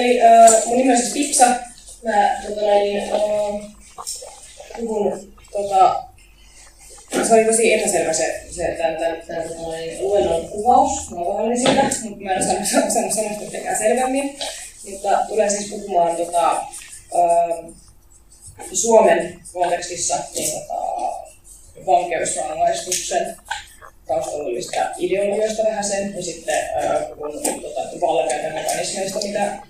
eli äh, mun nimi on siis Pipsa. Mä tota, näin, äh, puhun tota, se oli tosi epäselvä se, se tämän, tämän, tämän, tämän luennon kuvaus. Mä olen siitä, mutta mä en osannut sanoa sanoa mitenkään selvemmin. Mutta tulen siis puhumaan tota, äh, Suomen kontekstissa niin, tota, vankeusrangaistuksen taustalla olevista ideologioista vähän sen, ja sitten ää, kun tota, vallankäytön mekanismeista, mitä,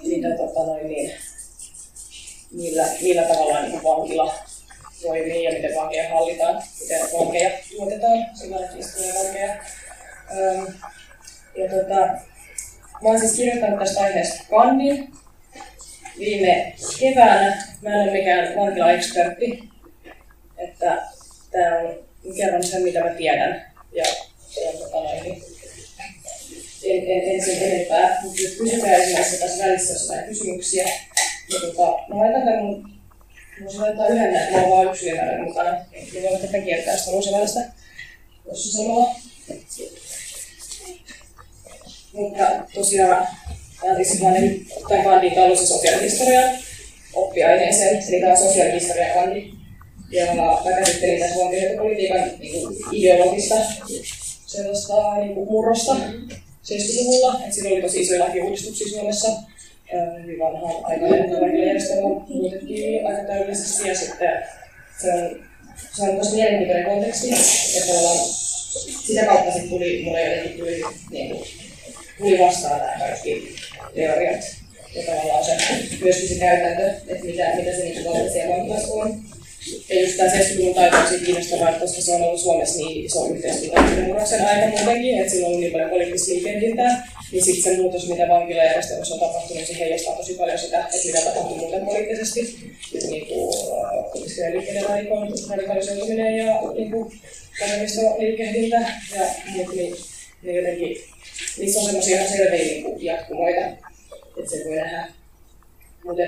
mitä tota, noin, niin, millä, millä tavalla niin vankila toimii ja miten vankeja hallitaan, miten vankeja tuotetaan, sillä istuneja vankeja. Ähm, ja tota, mä oon siis kirjoittanut tästä aiheesta kannin viime keväänä. Mä en ole mikään vankila-ekspertti, että tämä on, kerron sen mitä mä tiedän ja, ja tota, noin, en, en, en sen enempää, mutta jos kysytään esimerkiksi tässä välissä jotain kysymyksiä, niin tota, mä laitan tämän mun, voisin laittaa yhden näin, mulla on vaan yksi ylimääräinen mukana, niin voi tätä kiertää sitä luosevälästä, jos se sanoo. Mutta tosiaan, tämä on sellainen, tai kandi talous- ja sosiaalihistorian oppiaineeseen, eli tämä on sosiaalihistoria kandi. Ja mä käsittelin tässä valtiopolitiikan niin ideologista sellaista niin kuin murrosta 70-luvulla. että siinä oli tosi isoja lakiuudistuksia Suomessa. Hyvin vanhaan aikainen järjestelmä muutettiin aika täydellisesti ja sitten se on, se on tosi mielenkiintoinen konteksti. Ja tavallaan sitä kautta sitten tuli, mulle jotenkin tuli, niin kuin, tuli vastaan nämä kaikki teoriat ja tavallaan se, myöskin se käytäntö, että mitä, mitä se niin vallitsee vankilassa on. Tämä 70-luvun taito on kiinnostavaa, koska se on ollut Suomessa niin iso yhteiskunnan murroksen aika muutenkin, että sillä on ollut niin paljon poliittista liikehdintää, niin sitten se muutos, mitä vankilajärjestelmässä on tapahtunut, se heijastaa tosi paljon sitä, että mitä tapahtuu muuten poliittisesti. Niin kuin liikkeiden radikalisoituminen ja niin kuin, liikehdintä ja muut, niin, niin jotenkin niissä on semmoisia ihan selviä niin jatkumoita, että se voi nähdä. Mutta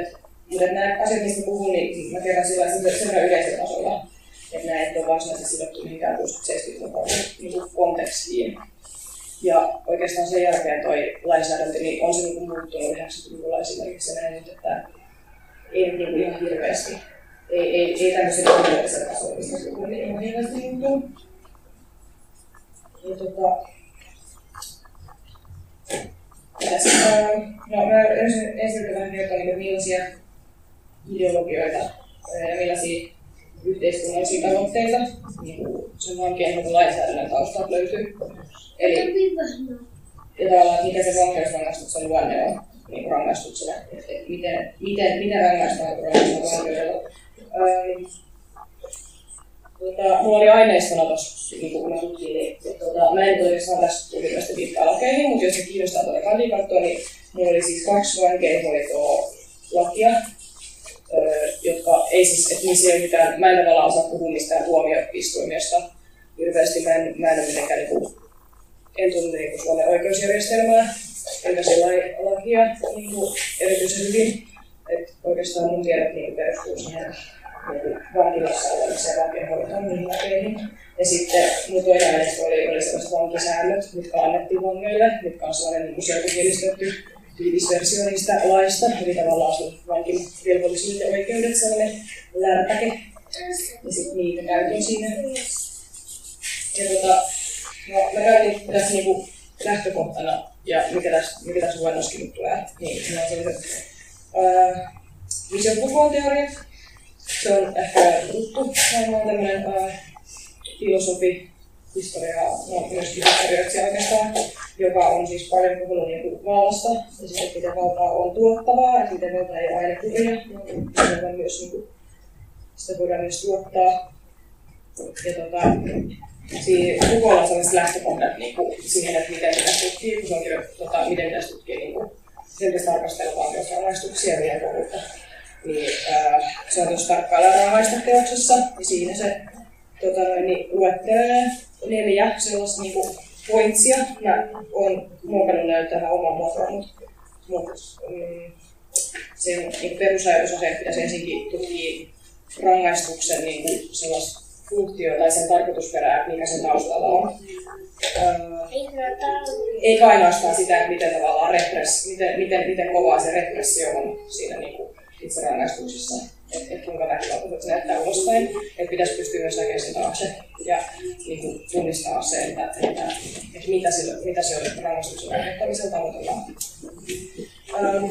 mutta nämä asiat, mistä puhun, niin mä kerron sillä sen verran yleisellä tasolla, että nämä ei ole varsinaisesti sidottu mihinkään 60-70-luvun niin kontekstiin. Ja oikeastaan sen jälkeen toi lainsäädäntö niin on se niin muuttunut 90-luvulla esimerkiksi näin, että ei niin kuin ihan hirveästi. Ei, ei, ei tämmöisen yleisellä tasolla, missä se on ihan hirveästi muuttunut. Ja tota, tässä, no, mä ensin, ensin vähän kertoa, niin millaisia ideologioita ja millaisia yhteiskunnallisia tavoitteita niin sen vankien niin lainsäädännön taustalta löytyy. Eli ja tavallaan, mikä se vankeusrangaistuksen luonne on niin rangaistuksena, että et miten, miten, miten rangaistaan rangaistaan vankeudella. Ähm, tota, mulla oli aineistona tuossa, niin kun mä tutkin, niin tota, mä en tosiaan tästä tuli tästä viittaa lakeihin, mutta jos se kiinnostaa tuota kandikattoa, niin mulla oli siis kaksi vankeinhoitoa lakia, jotka ei siis, että niissä ei ole mitään, mä en tavallaan osaa puhua mistään tuomioistuimesta hirveästi, mä en, mä en ole mitenkään niin kuin, en tunne niin Suomen oikeusjärjestelmää, enkä sillä lakia niin kuin, erityisen hyvin, että oikeastaan mun tiedot niin perustuu siihen niin vankilassa olemiseen vankeinhoitoon niihin lakeihin. Ja sitten mun toinen oli, oli sellaiset vankisäännöt, mitkä annettiin vangeille, mitkä on sellainen niin selkokielistetty tiivisversio niistä laista, eli tavallaan sun vankin velvollisuudet ja oikeudet, sellainen lärpäke. Ja sitten niitä käytiin siinä. Ja tota, no, mä käytin tässä niinku lähtökohtana, ja mikä tässä, mikä tässä luennoskin nyt tulee, niin ne on sellaiset ää, visiopukuon Se on ehkä tuttu, näin on tämmöinen filosofi, historiaa, no, myöskin historioitsija oikeastaan, joka on siis paljon puhunut niin vallasta ja sitten miten valtaa on tuottavaa ja miten valta ei aina kuria, sitä myös, niin kuin, sitä voidaan myös tuottaa. Ja tota, siinä Kukolla on sellaiset lähtökohdat niin kuin, siihen, että miten pitäisi tutkia, kun se on tota, miten pitäisi tutkia niin kuin, sen pitäisi tarkastella valtiosrangaistuksia ja kouluutta. Niin, ää, se on tuossa tarkkailla rangaista teoksessa, ja siinä se tota, niin, luettelee neljä sellaista niin kuin, pointsia. Mä oon muokannut näitä tähän oman muotoon, mutta mut, mm, sen niin perusajatus on se, että pitäisi ensinkin tutkia rangaistuksen niin kuin sellaista funktio tai sen tarkoitusperää, mikä sen taustalla on. Eikä ainoastaan sitä, että miten tavallaan repress, miten, miten, miten kovaa se repressio on siinä niin kuin itse rangaistuksessa että et kuinka väkivaltaiset se näyttää ulospäin. Että pitäisi pystyä myös näkemään sen taakse ja niin kuin, tunnistaa se, että, että, että, että mitä, sillä, mitä se on rangaistuksen aiheuttamisella tavoitellaan. Ähm,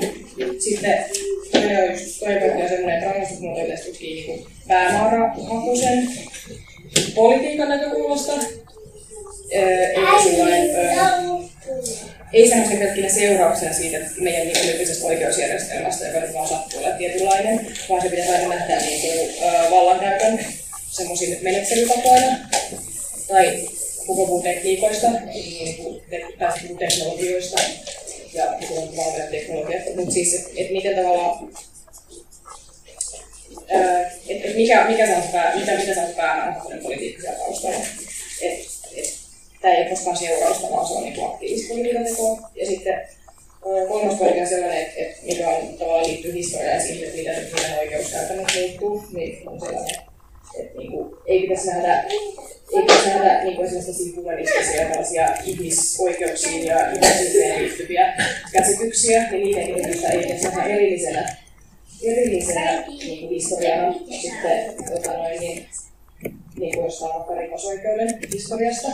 sitten toinen on just toinen on sellainen, että rangaistusmuoto yleensä tutkii niin päämäärähakuisen politiikan näkökulmasta. Äh, eikä sellainen, ei semmoisen pelkkinä seurauksena siitä että meidän niin nykyisestä oikeusjärjestelmästä, joka nyt vaan sattuu olla tietynlainen, vaan se pitäisi aina nähdä niin kuin, ö, vallankäytön semmoisina menettelytapoina tai koko puhuu tekniikoista, niin kuin tai teknologioista ja valmiita teknologiasta, mutta siis, että et miten tavallaan että et mikä, mikä on pää, mitä, mitä se on päämääräinen politiikka siellä taustalla. Et, tämä ei ole koskaan seurausta, vaan se on niin aktiivista politiikan tekoa. Ja sitten kolmas pointti on sellainen, että, että mikä on tavallaan liittyy historiaan siihen, että miten, miten oikeuskäytännöt muuttuu, niin on sellainen, että niin kuin, ei pitäisi nähdä ei pitäisi nähdä niin kuin esimerkiksi humanistisia tällaisia ihmisoikeuksiin ja ihmisyyteen liittyviä käsityksiä, niin niiden kehitystä ei pitäisi nähdä erillisenä, erillisenä niin kuin historiana sitten tota noin, niin, niin kuin jostain vaikka rikosoikeuden historiasta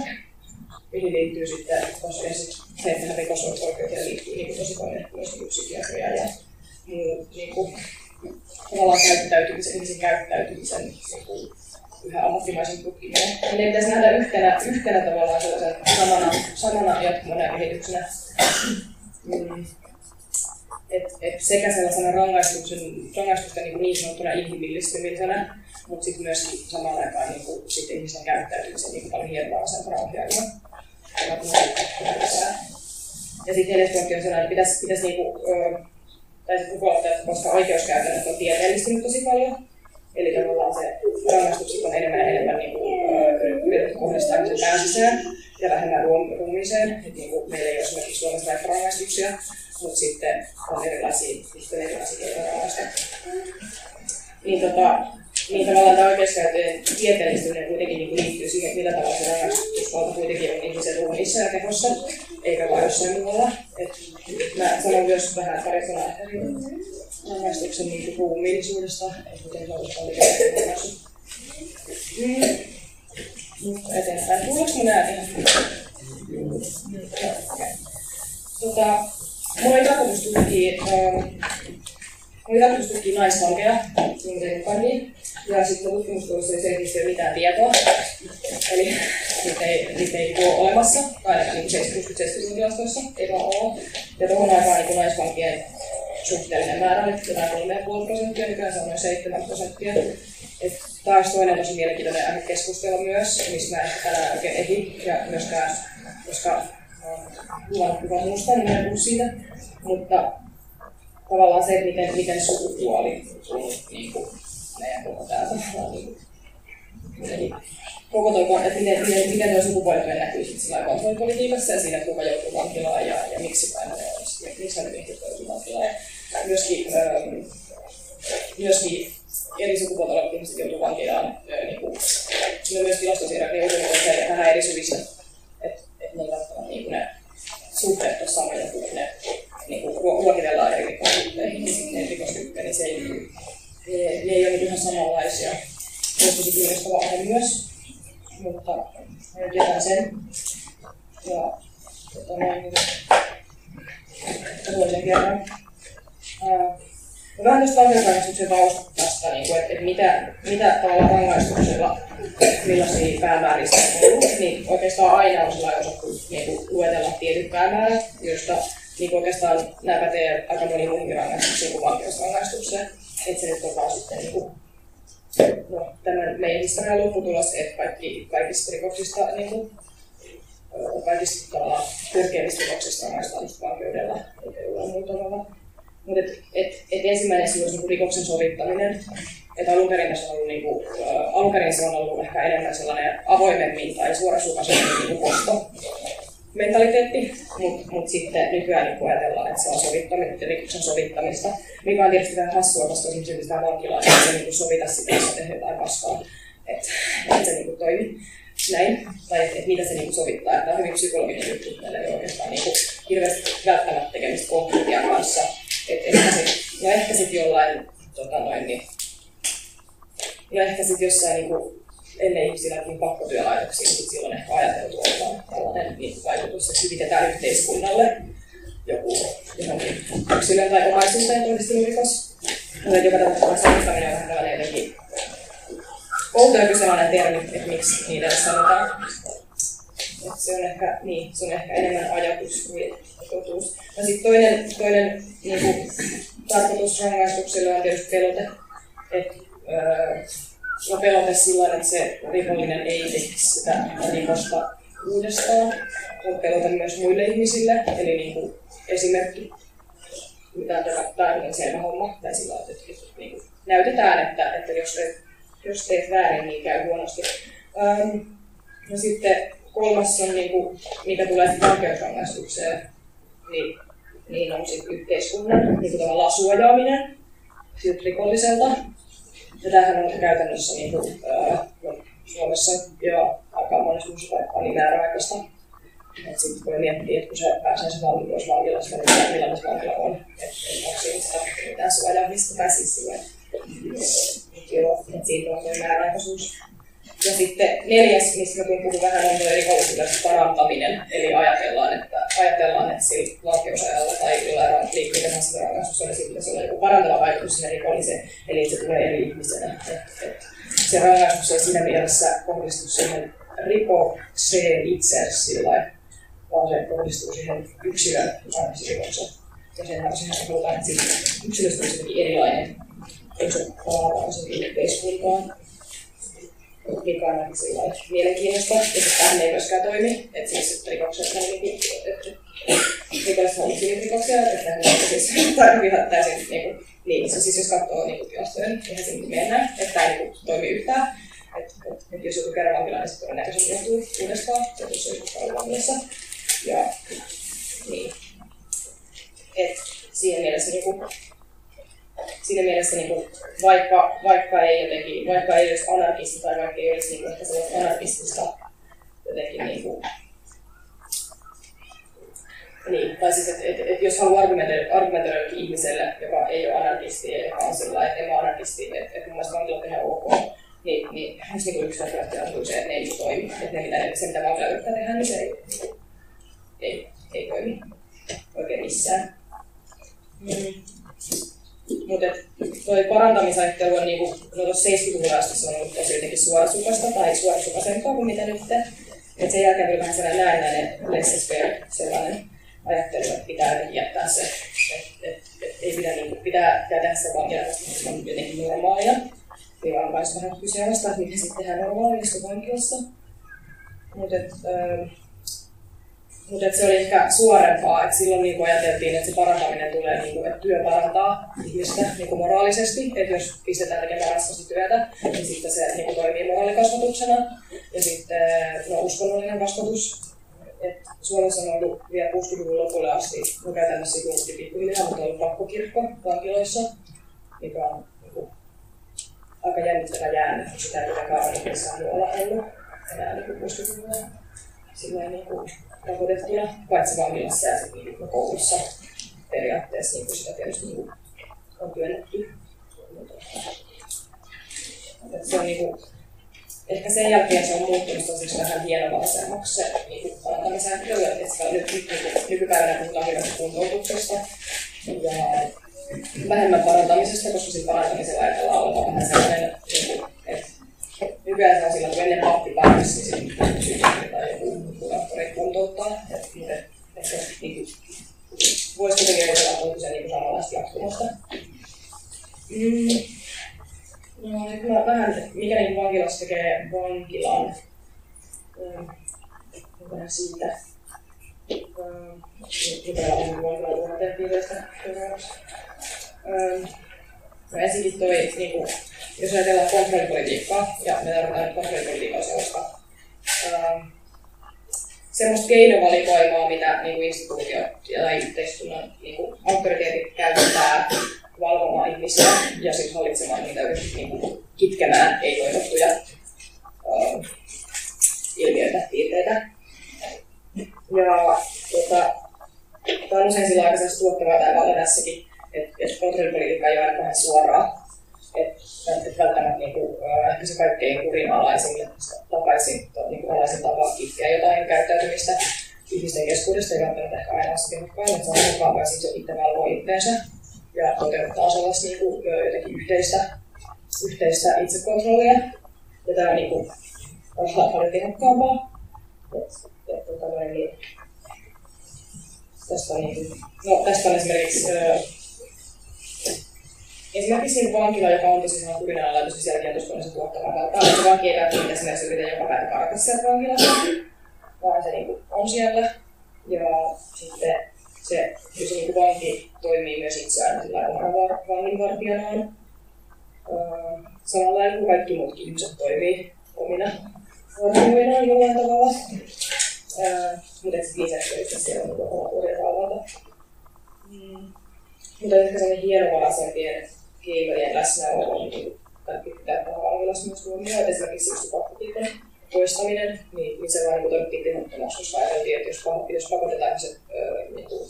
mihin liittyy sitten tosiaan se, että rikosoikeuteen liittyy niin tosi paljon myös psykiatria ja muu niin kuin, tavallaan käyttäytymisen, ihmisen käyttäytymisen niin kuin, yhä ammattimaisen tutkiminen. Ne pitäisi nähdä yhtenä, yhtenä tavallaan sellaisen samana, samana jatkumana ja kehityksenä. Mm. Et, et sekä sellaisena rangaistuksen, rangaistusten niin, niin sanottuna inhimillistymisenä, mutta sitten myöskin samaan aikaan niin kuin, sit ihmisten käyttäytymisen niin paljon hienoisempana ohjaajana. Ja sitten neljäs pointti on sellainen, että pitäisi, pitäisi niinku, tai sitten koska oikeuskäytännöt on tieteellistynyt tosi paljon, eli tavallaan se rangaistukset on enemmän ja enemmän niinku, yritetty kohdistaa sen pään sisään ja vähemmän ruumiiseen. Niinku, meillä ei ole esimerkiksi Suomessa näitä rangaistuksia, mutta sitten on erilaisia, sitten erilaisia rangaistuksia. Niin tota, niin tavallaan tämä oikeuskäyttöjen tieteellistyminen kuitenkin niin liittyy siihen, millä tavalla se rangaistusvalta kuitenkin on ihmisen ruumiissa ja kehossa, eikä vain jossain muualla. Et mä sanon myös vähän pari sanaa rangaistuksen niin ruumiillisuudesta, että miten se on rangaistus. Mm. Mutta eteenpäin. Kuuluuko mun ääni? Tota, mulla oli tarkoitus tutkia, ähm, tarkoitus tutkia naisvankeja, niin ja sitten tutkimustulossa ei selkeästi ole mitään tietoa. Eli niitä ei, niitä ei ole olemassa, ainakaan niin 60-70 tilastoissa ei vaan ole. Ja tuohon aikaan niin naisvankien suhteellinen määrä oli jotain 3,5 prosenttia, nykyään se on noin 7 prosenttia. Et taas toinen tosi mielenkiintoinen aihe keskustella myös, mistä mä en tänään oikein ehdi, ja myöskään, koska luvan kuva muusta, niin mä siitä. Mutta tavallaan se, miten, miten sukupuoli on niin kuin, meidän koko tämä tavallaan niin koko toi, että miten, miten, miten tuo sukupuolityö näkyy sitten sillä kontrollipolitiikassa ja siinä, kuka joutuu vankilaan ja, ja miksi olisi, ja miksi ne viihtyy joutuu vankilaan. Ja myöskin, ähm, myöskin eri sukupuolta olevat ihmiset joutuu vankilaan. Äh, niin kuin, siinä on myös tilastosiirrot, niin on se, että vähän eri syistä, että, että ne ei välttämättä niin ne suhteet ole samoja kuin ne niin kuin luokitellaan eri rikosuhteihin, niin ne rikostyyppejä, niin se ei ne, ne ei ole ihan samanlaisia. On tosi kiinnostava aihe myös, mutta me tiedän sen. Ja tota, näin, toisen kerran. Ää, vähän tästä vankeusrangaistuksen taustasta, niin kuin, että, että mitä, mitä tavalla rangaistuksella, millaisia päämääriä on ollut, niin oikeastaan aina on sellainen osattu niin kuin, luetella tietyt päämäärät, joista niin oikeastaan nämä pätee aika moni muihin rangaistuksiin kuin vankeusrangaistukseen että se nyt on vaan sitten niin kuin, no, tämän meidän historian lopputulos, että kaikki, kaikista rikoksista, niin kuin, kaikista tavallaan törkeimmistä rikoksista rangaistaan just vankeudella, eikä jollain muuta tavalla. Mutta et, et, et ensimmäinen syy olisi niin rikoksen sovittaminen. Että alun perin, se on ollut, niin kuin, alun perin se on ollut ehkä enemmän sellainen avoimemmin tai suorasukaisemmin niin kosto mentaliteetti, mutta mut sitten nykyään niin ajatellaan, että se on sovittamista, rikoksen sovittamista, mikä on tietysti vähän hassua, koska esimerkiksi tämä vankila ei niin sovita sitä, jos tehdään jotain paskaa. että, että se niin toimi näin, tai että, että mitä se niin sovittaa. Että on hyvin psykologinen juttu, meillä ei oikeastaan niin hirveästi välttämättä tekemistä konkretian kanssa. Et ehkä sit, no ehkä sitten jollain, tota noin, niin, no ehkä sitten jossain niin kuin, ennen ihmisillä lähtiin pakkotyölaitoksiin, niin silloin ehkä ajateltu olevan tällainen niin vaikutus, että hyvitetään yhteiskunnalle joku johonkin yksilön tai omaisuuteen kohdistunut rikos. Mutta joka tapauksessa sanottaminen on vähän tällainen jotenkin outo ja kyseenalainen termi, että miksi niitä sanotaan. Et se on ehkä, niin, se on ehkä enemmän ajatus kuin totuus. Ja sitten toinen, toinen niin kuin, tarkoitus rangaistukselle on tietysti pelote. Et, öö, ja pelote sillä että se rikollinen ei tekisi sitä rikosta uudestaan. Se on myös muille ihmisille, eli niin kuin esimerkki, mitä tämä on selvä homma, tai sillä että, että, niin kuin näytetään, että, että jos, teet, jos teet väärin, niin käy huonosti. Ähm, ja sitten kolmas on, niin kuin, mikä tulee vankeusrangaistukseen, niin, niin on sitten yhteiskunnan niin kuin suojaaminen siltä rikolliselta. Ja tämähän on käytännössä niin kuin, ää, Suomessa jo aika monessa muussa paikkaa niin määräaikaista. Sitten voi miettiä, että kun se pääsee se pois vankilasta, niin millainen se vankila on. Että onko siinä mitään suojaamista tai siis sillä, että siitä on määräaikaisuus. Ja sitten neljäs, mistä mä puhun vähän, on tuo rikollisuuden parantaminen. Eli ajatellaan, että, ajatellaan, että sillä vankeusajalla tai jollain liikkeelle rangaistuksella sillä pitäisi olla joku parantava vaikutus sinne rikolliseen, eli se tulee eri ihmisenä. Et, et, se rangaistus ei siinä mielessä kohdistu siihen rikokseen itse sillä vaan se kohdistuu siihen yksilön rikokseen. Ja sen takia halutaan, että yksilöstä olisi erilainen, ei se palata yhteiskuntaan mikä on aika mielenkiintoista, ja se ei myöskään toimi, että siis rikokset on niin rikolliset on rikoksia, että hän siis tarvitse täysin niin kuin, niin, se siis jos katsoo niin tilastojen, eihän se niin mennä, että tämä ei niin toimi yhtään. Että et, et jos joku kerran vankilaan, niin sitten todennäköisesti joutuu uudestaan, jos se on paljon vankilassa. Ja niin. Et siinä mielessä niin kuin, siinä mielessä niin kuin, vaikka, vaikka, ei jotenkin, vaikka ei olisi anarkista tai vaikka ei olisi niin kuin, ehkä sellaista anarkistista jotenkin niin kuin, niin, tai siis, että et, et, jos haluaa argumentoida, argumentoida ihmiselle, joka ei ole anarkisti ja joka on sillä että en ole anarkisti, että et mun mielestä vankilat on ihan ok, niin, niin jos niin yksi näkökulma on se, että ne ei toimi, että ne, mitä, se mitä vankila yrittää tehdä, niin se ei, ei, ei toimi oikein missään. Mm. Mutta toi parantamisajattelu on niinku, no tuossa 70-luvulla asti se on ollut tosi jotenkin suorasukaista tai suorasukaisempaa kuin mitä nyt. Et sen jälkeen tuli vähän sellainen näennäinen laissez-faire, sellainen ajattelu, että pitää jättää se, että et, et, ei pidä, niinku, pitää, tehdä se vankila, koska se on jotenkin normaalia. Ja on myös vähän kyseenalaista, että miten sitten tehdään normaalista vankilassa. Mutta mutta se oli ehkä suorempaa, että silloin niin ajateltiin, että se parantaminen tulee, niin kuin, että työ parantaa ihmistä niin kuin moraalisesti, että jos pistetään tekemään raskasta työtä, niin sitten se niin kuin, toimii moraalikasvatuksena. Ja sitten no, uskonnollinen kasvatus, et Suomessa on ollut vielä 60-luvun lopulle asti, no käytännössä kuulutti pikkuhiljaa, mutta on ollut pakkokirkko vankiloissa, mikä on niin kuin, aika jännittävä jäänne, sitä ei kuitenkaan ole muualla ollut enää niin 60-luvulla. Silleen niin kuin, pakotettuna, paitsi vankilassa ja sitten niin koulussa periaatteessa niin sitä tietysti niin on työnnetty. Että se on niin kuin, ehkä sen jälkeen se on muuttunut tosiaan vähän hienovaisemmaksi se niin parantamisen työ, että sitä nyt, nyt, nyt, nykypäivänä puhutaan hirveästi kuntoutuksesta ja vähemmän parantamisesta, koska siinä parantamisella ajatellaan olevan vähän sellainen, niin kuin, nykyään sillä, kun ennen pappi pääsi, niin tai joku kuraattori kuntouttaa. Ehkä niin voisi kuitenkin ajatella, että se niin samanlaista jatkumosta. Mm. No, nyt mä vähän, mikä niin vankilassa tekee vankilan. Vähän siitä. Mitä on vankilan tuhanteen piireistä. No ensinnäkin toi, niin kuin, jos ajatellaan kontrollipolitiikkaa, ja me tarvitaan kontrollipolitiikkaa sellaista ähm, semmoista keinovalikoimaa, mitä niin kuin instituutio tai yhteiskunnan niin kuin, autoriteetit käyttää valvomaan ihmisiä ja sitten hallitsemaan niitä niin kuin, kitkemään ei-toivottuja ähm, ilmiöitä, piirteitä. Ja tota, tämä on usein sillä aikaisemmin tuottavaa tai valinnassakin, että kontrollipolitiikka ei ole aina vähän suoraa. Että et välttämättä niinku, ehkä se kaikkein kurinalaisin takaisin niinku, alaisin tapa kitkeä jotain käyttäytymistä ihmisten keskuudesta ei välttämättä ehkä aina tehokkain, että se on mukaan vai se itse valvoo itteensä ja toteuttaa sellaista niin kuin, jotenkin yhteistä, yhteistä itsekontrollia. Ja tämä on niin kuin, paljon tehokkaampaa. Et, et, tota, niin, tästä on, niin no, tästä on esimerkiksi Esimerkiksi niin vankila, joka on tosi sanoa kurinalaitos, niin sielläkin on tosi paljon se tuottavaa kautta. Se vanki ei välttämättä esimerkiksi yritä joka päivä karata sieltä vankilasta, vaan se niin kuin, on siellä. Ja sitten se, se niin kuin vanki toimii myös itseään sillä omana vanginvartijanaan. Öö, samalla lailla kuin kaikki muutkin ihmiset toimii omina vartijoinaan jollain tavalla. Öö, mutta sitten lisäksi että siellä on oma urjavalvonta. Mm. Mutta ehkä sellainen hienovaraisempien keinojen läsnäolo on kaikki pitää vankilassa myös huomioon. Esimerkiksi yksi pakkotiikon poistaminen, niin, niin se vaan niin toimittiin tehottomaksi, koska ajateltiin, että jos, jos pakotetaan ihmiset niin kuin,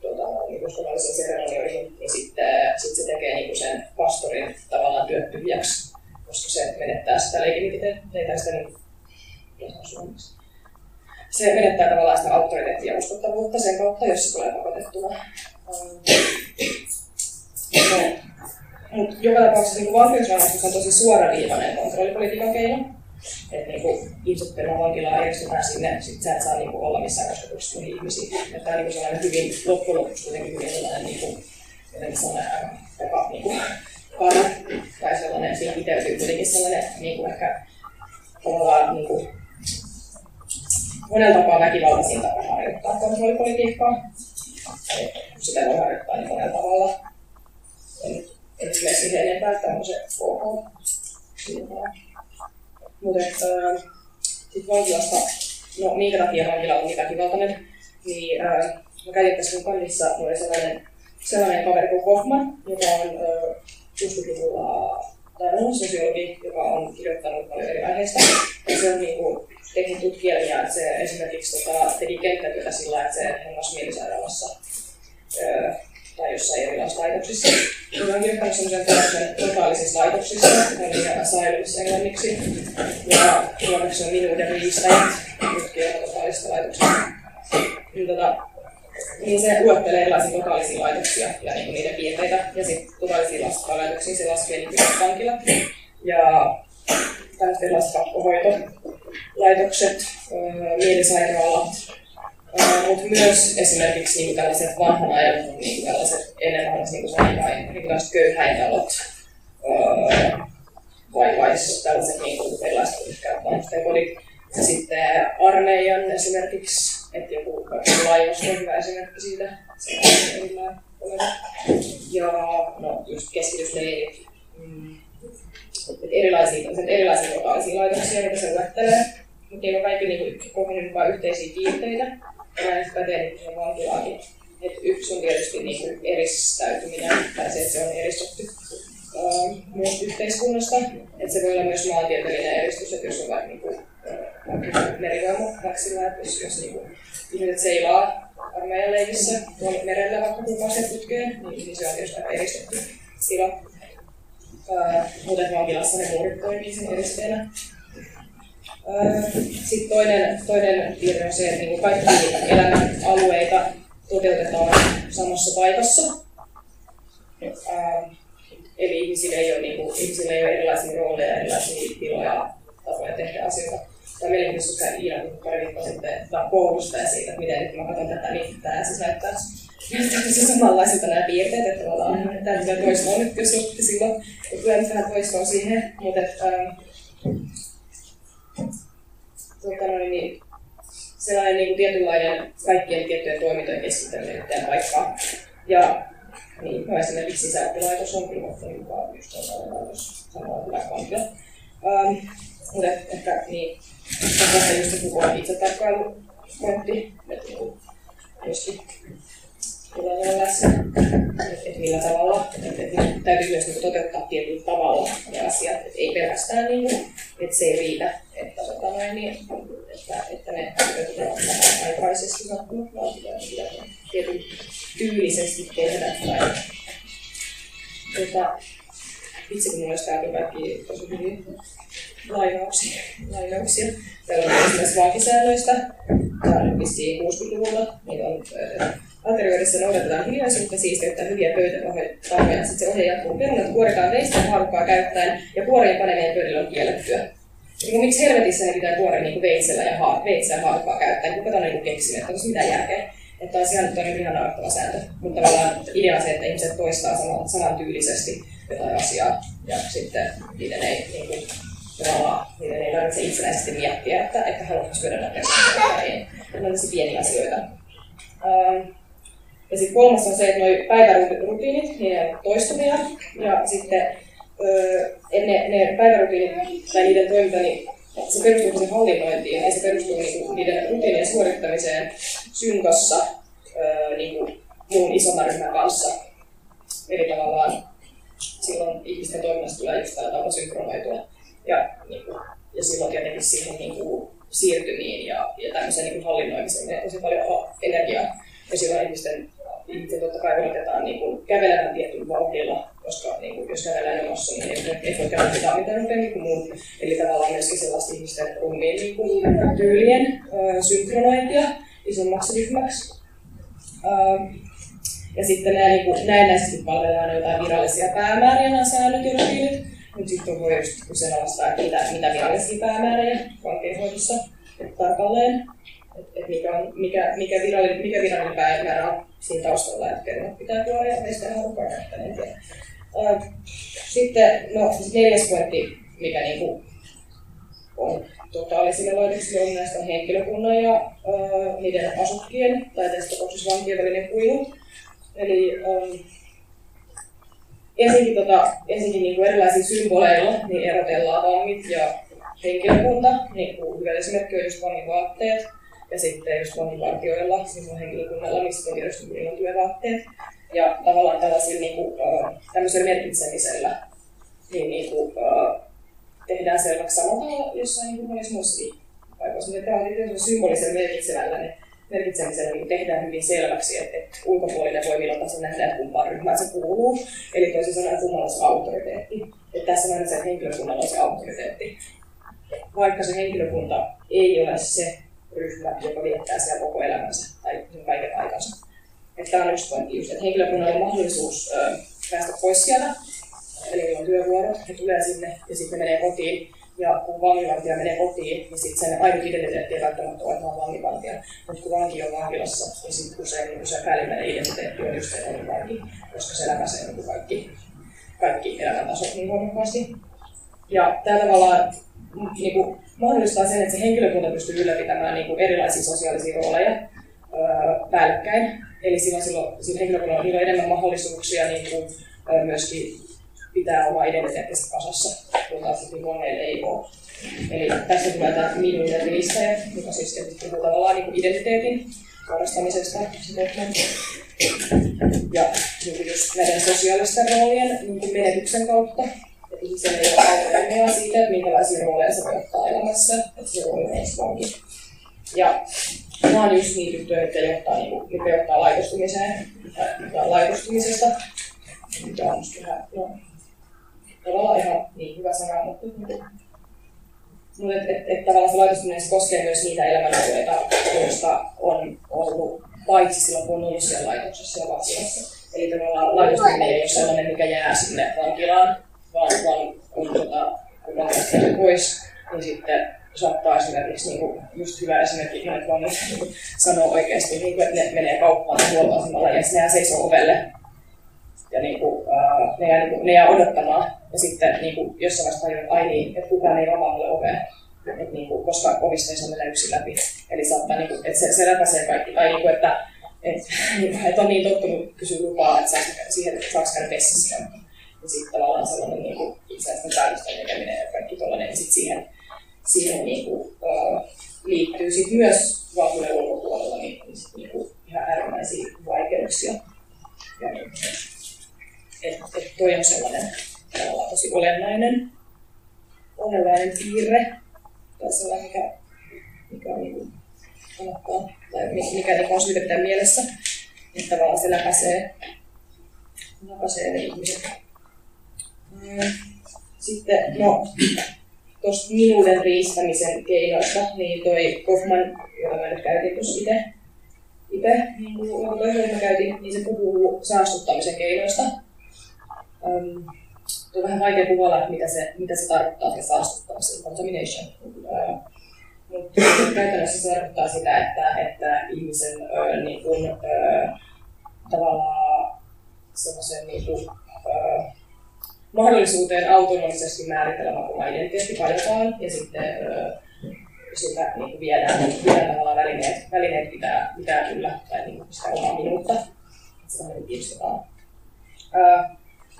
tuota, niin uskonnallisiin seremonioihin, niin sitten sit se tekee niin sen pastorin tavallaan työt tyhjäksi, koska se menettää sitä legitimiteettiä, sitä niin, suomeksi. Se menettää tavallaan sitä auktoriteettia ja uskottavuutta sen kautta, jos se tulee pakotettuna. Mutta joka tapauksessa niin valtiosrangaistus on tosi suoraviivainen kontrollipolitiikan keino. Että niinku, ihmiset perään vankilaan järjestetään sinne, sit sä et saa niinku, olla missään kosketuksessa muihin ihmisiin. Että tämä on niinku sellainen hyvin, loppujen lopuksi kuitenkin hyvin sellainen, niinku, jotenkin sellainen aika, aika niinku, kara, tai sellainen, siinä kiteytyy kuitenkin sellainen niinku, ehkä tavallaan niinku, monella tapaa väkivaltaisin tapa harjoittaa kontrollipolitiikkaa. Sitä voi harjoittaa niin monella tavalla. En, en mene siihen enempää, että se ok. Mutta sitten vankilasta, no minkä takia vankila on niin väkivaltainen, niin äh, mä kävin tässä mun kannissa, oli sellainen, sellainen kaveri kuin Hoffman, joka on äh, 60-luvulla tai on sosiologi, joka on kirjoittanut paljon eri aiheista. Ja se on niin kuin, tehnyt tutkielmia, että se esimerkiksi tota, teki kenttätyötä sillä, että se hengasi mielisairaalassa öö, tai jossain erilaisissa laitoksissa. Mä oon kirjoittanut sellaisen teoksen totaalisissa laitoksissa, eli Asylums englanniksi, ja suomeksi on minuuden riistäjät, tutkija totaalisista laitoksista. Niin, tota, niin se luettelee erilaisia totaalisia laitoksia ja niin niiden piirteitä, ja sitten totaalisiin laitoksia se laskee niin vankilat. Ja tällaiset erilaiset pakkohoitolaitokset, mielisairaalat, mutta myös esimerkiksi niin tällaiset vanhan ajan, niin tällaiset vanhassa niin vanhain, niin köyhäintalot, vai, vai tällaiset niin kuin erilaiset vanhusten kodit. Ja sitten armeijan esimerkiksi, että joku laivasto on hyvä esimerkki siitä. Ja no, just keskitysleirit, mm, erilaisia, erilaisia totaalisia laitoksia, joita se luettelee. Mutta niillä on kaikki kuin, vain yhteisiä piirteitä. Niin siihen vankilaakin. Et yksi on tietysti niin kuin eristäytyminen, tai se, että se on eristetty äh, muusta yhteiskunnasta. Et se voi olla myös maantieteellinen eristys, että jos on vaikka niin kuin, äh, merivoimaväksillä, että jos, jos niin kuin, ihmiset seilaa armeijan leivissä tuolla merellä vaikka kuukausia putkeen, niin, niin se on tietysti eristetty tila. Äh, mutta vankilassa ne muurit toimii sen eristeenä. Sitten toinen, toinen piirre on se, että niin kaikki elämän alueita toteutetaan samassa paikassa. Eli ihmisillä ei ole, niin kuin, ihmisillä ei ole erilaisia rooleja, erilaisia tiloja, tapoja tehdä asioita. Tämä mielenkiintoista, kun Iina pari viikkoa sitten koulusta ja siitä, että miten nyt mä katson tätä, niin tämä siis näyttää se samanlaisilta nämä piirteet, että tavallaan tämä mitä toistoa nyt, jos silloin, että tulee nyt vähän toistoa siihen, mutta ähm, tota noin, niin, sellainen niin kuin tietynlainen kaikkien tiettyjen toimintojen keskittäminen yhteen paikkaan. Ja niin, no esimerkiksi sisäoppilaitos on kyllä mukaan just sellainen laitos, samalla hyvä vankila. Um, mutta ehkä niin, tässä just joku itse tarkkailu pointti, että niin, myöskin tulee läsnä, että millä tavalla, että, että täytyy myös niin toteuttaa tietyllä tavalla ne asiat, että ei pelkästään niin että se ei riitä, että, tota noin, niin, että, että ne toteutetaan aikaisesti, vaan pitää tietyn tyylisesti tehdä tai tota, itse kun olisi täältä kaikki tosi hyviä lainauksia. lainauksia. Täällä on esimerkiksi vankisäännöistä. Tämä on vissiin 60-luvulla. Niitä on Aterioidessa noudatetaan hiljaisuutta, siisteyttä hyviä pöytäpahoja. Sitten se ohje jatkuu. Perunat kuoritaan veistä haarukkaa käyttäen ja kuorien paneminen pöydälle on kiellettyä. Niin miksi helvetissä ne pitää kuoria niin veitsellä ja, haar, veitsellä ja haarukkaa käyttäen? Kuka on niin keksinyt, että onko mitään järkeä? Että olisi ihan toinen ihan naurettava sääntö. Mutta tavallaan idea se, että ihmiset toistaa saman, tyylisesti jotain asiaa ja sitten niiden ei niin kuin, tavallaan, niiden ei tarvitse itsenäisesti miettiä, että, että haluatko syödä näitä tai ei. Ne on pieniä asioita. Ähm, ja sitten kolmas on se, että nuo päivärutiinit, niin ne on toistuvia. Ja sitten öö, ne, ne päivärutiinit tai niiden toiminta, niin se perustuu sen hallinnointiin ja se perustuu niinku niiden rutiinien suorittamiseen synkassa öö, niinku muun isomman ryhmän kanssa. Eli tavallaan silloin ihmisten toiminnasta tulee just tällä tavalla synkronoitua. Ja, niinku, ja silloin tietenkin siihen niinku, siirtymiin ja, ja tämmöiseen niinku hallinnoimiseen menee tosi paljon energiaa. Ja silloin ihmisten itse totta kai odotetaan niin kuin kävelemään tietyllä vauhdilla, koska niin kuin, jos kävelee jonossa, niin ei, ei voi käydä mitään mitään nopeammin kuin muut. Eli tavallaan myöskin sellaista ihmisten rummiin niin kuin, tyylien ö, synkronointia isommaksi ryhmäksi. Ö, ja sitten nämä niin kuin, näennäisesti palvelemaan jotain virallisia päämääriä, nämä säännöt ja rutiinit. Mutta sitten voi just kyseenalaistaa, että mitä, mitä virallisia päämääriä vankeinhoidossa tarkalleen että mikä, on, mikä, mikä, virallinen, mikä virallinen päivämäärä on siinä taustalla, että kerran pitää tuoda ja meistä en tiedä. Sitten no, siis neljäs pointti, mikä niinku on totaalisille laitoksille on näistä henkilökunnan ja ää, niiden asukkien tai tässä tapauksessa vankien välinen kuilu. Eli ähm, ensinnäkin, tota, niin kuin erilaisilla symboleilla niin erotellaan vangit ja henkilökunta. Niin kuin hyvä esimerkki on just vangin vaatteet ja sitten just vanginvartijoilla, siis on henkilökunnalla, missä on tietysti on työvaatteet. Ja tavallaan tällaisilla niin kuin, tämmöisellä merkitsemisellä niin, niin kuin, tehdään selväksi samalla tavalla jossain niin kuin monissa muissakin paikoissa. Mutta tämä on symbolisella merkitsemällä ne merkitsemisellä niin tehdään hyvin selväksi, että, että ulkopuolinen voi milloin tahansa nähdä, että kumpaan ryhmään se kuuluu. Eli toisin sanoen kummalla se auktoriteetti. Että tässä on se henkilökunnalla on se auktoriteetti. Vaikka se henkilökunta ei ole se ryhmä, joka viettää siellä koko elämänsä tai sen kaiken aikansa. Että tämä on yksi pointti just, että henkilökunnalla on mahdollisuus päästä pois sieltä, eli on työvuorot, he tulee sinne ja sitten menee kotiin. Ja kun vanginvartija menee kotiin, niin sitten sen ainut identiteetti ei välttämättä ole, on vanginvartija. Mutta kun vanki on vankilassa, niin sitten usein niin se päällimmäinen identiteetti on just se, vanki, koska se läpäisee niin kaikki, kaikki elämäntasot niin voimakkaasti. Ja tällä tavalla niin kuin, mahdollistaa sen, että se henkilökunta pystyy ylläpitämään niin kuin erilaisia sosiaalisia rooleja öö, päällekkäin. Eli silloin, silloin, silloin henkilökunnalla on enemmän mahdollisuuksia niin kuin, öö, myöskin pitää oma identiteettinsä kasassa, kun taas niin ei ole. Eli tässä tulee tämä minun identiteettilistajat, joka siis puhuu tavallaan niin kuin identiteetin harrastamisesta. Ja niin just näiden sosiaalisten roolien niin menetyksen kautta ihmisellä ei ole autonomiaa siitä, että minkälaisia rooleja se voi ottaa elämässä, että se rooli on vanki. Ja nämä on just niitä juttuja, jotka johtaa, niin kuin, johtaa laitostumiseen tai laitostumisesta, mikä on ihan, no, tavallaan ihan niin hyvä sana, mutta mutta et, et, et, tavallaan se laitostuminen se koskee myös niitä elämänalueita, joista on ollut paitsi silloin, kun on ollut siellä laitoksessa ja vankilassa. Eli tavallaan laitostuminen ei ole sellainen, mikä jää sinne vankilaan, vaan, vaan kun, tota, kun pois, niin sitten saattaa esimerkiksi, niin kuin, just hyvä esimerkki, monet niin sanoo oikeasti, niin kuin, että ne menee kauppaan huoltoasemalla ja ne seisoo ovelle. Ja niin kuin, ää, ne, jää, niin kuin, ne jää odottamaan. Ja sitten niin kuin, jossain vaiheessa tajunnut, että ai niin, että kukaan ei avaa mulle ovea. Et, niin kuin, koska ovista ei saa mennä yksin läpi. Eli saattaa, niin kuin, että se, se läpäisee kaikki. Tai niin kuin, että et, et on niin tottunut kysyä lupaa, että saako siihen, että saako käydä vessassa ja sitten tavallaan sellainen niin kuin itsenäisten päätösten tekeminen ja kaikki tuollainen, sitten siihen, siihen niin kuin, uh, liittyy sit myös valtuuden ulkopuolella niin, niin, niin kuin ihan äärimmäisiä vaikeuksia. Ja, niin, et, et toi on sellainen tosi olennainen, olennainen piirre, tai sellainen, mikä, mikä on niin kuin, kannattaa, tai mikä niin on syytä pitää mielessä, että tavallaan se läpäisee, läpäisee ne ihmiset sitten, no, tuosta minuuden riistämisen keinoista, niin toi Kaufman, jota mä nyt käytin tuossa itse, itse, niin kuin toisen mä käytin, niin se puhuu saastuttamisen keinoista. Um, on vähän vaikea kuvata, mitä se, mitä se tarkoittaa, se saastuttamisen, contamination. Uh, mutta käytännössä se tarkoittaa sitä, että, että ihmisen uh, niin kuin, uh, tavallaan semmoisen niin kuin, uh, mahdollisuuteen autonomisesti määritellä oma identiteetti kajotaan ja sitten sitä niin kuin viedään, viedään tavallaan välineet, välineet pitää, pitää kyllä, tai niin kuin sitä omaa minuutta, sitä kiinnostetaan.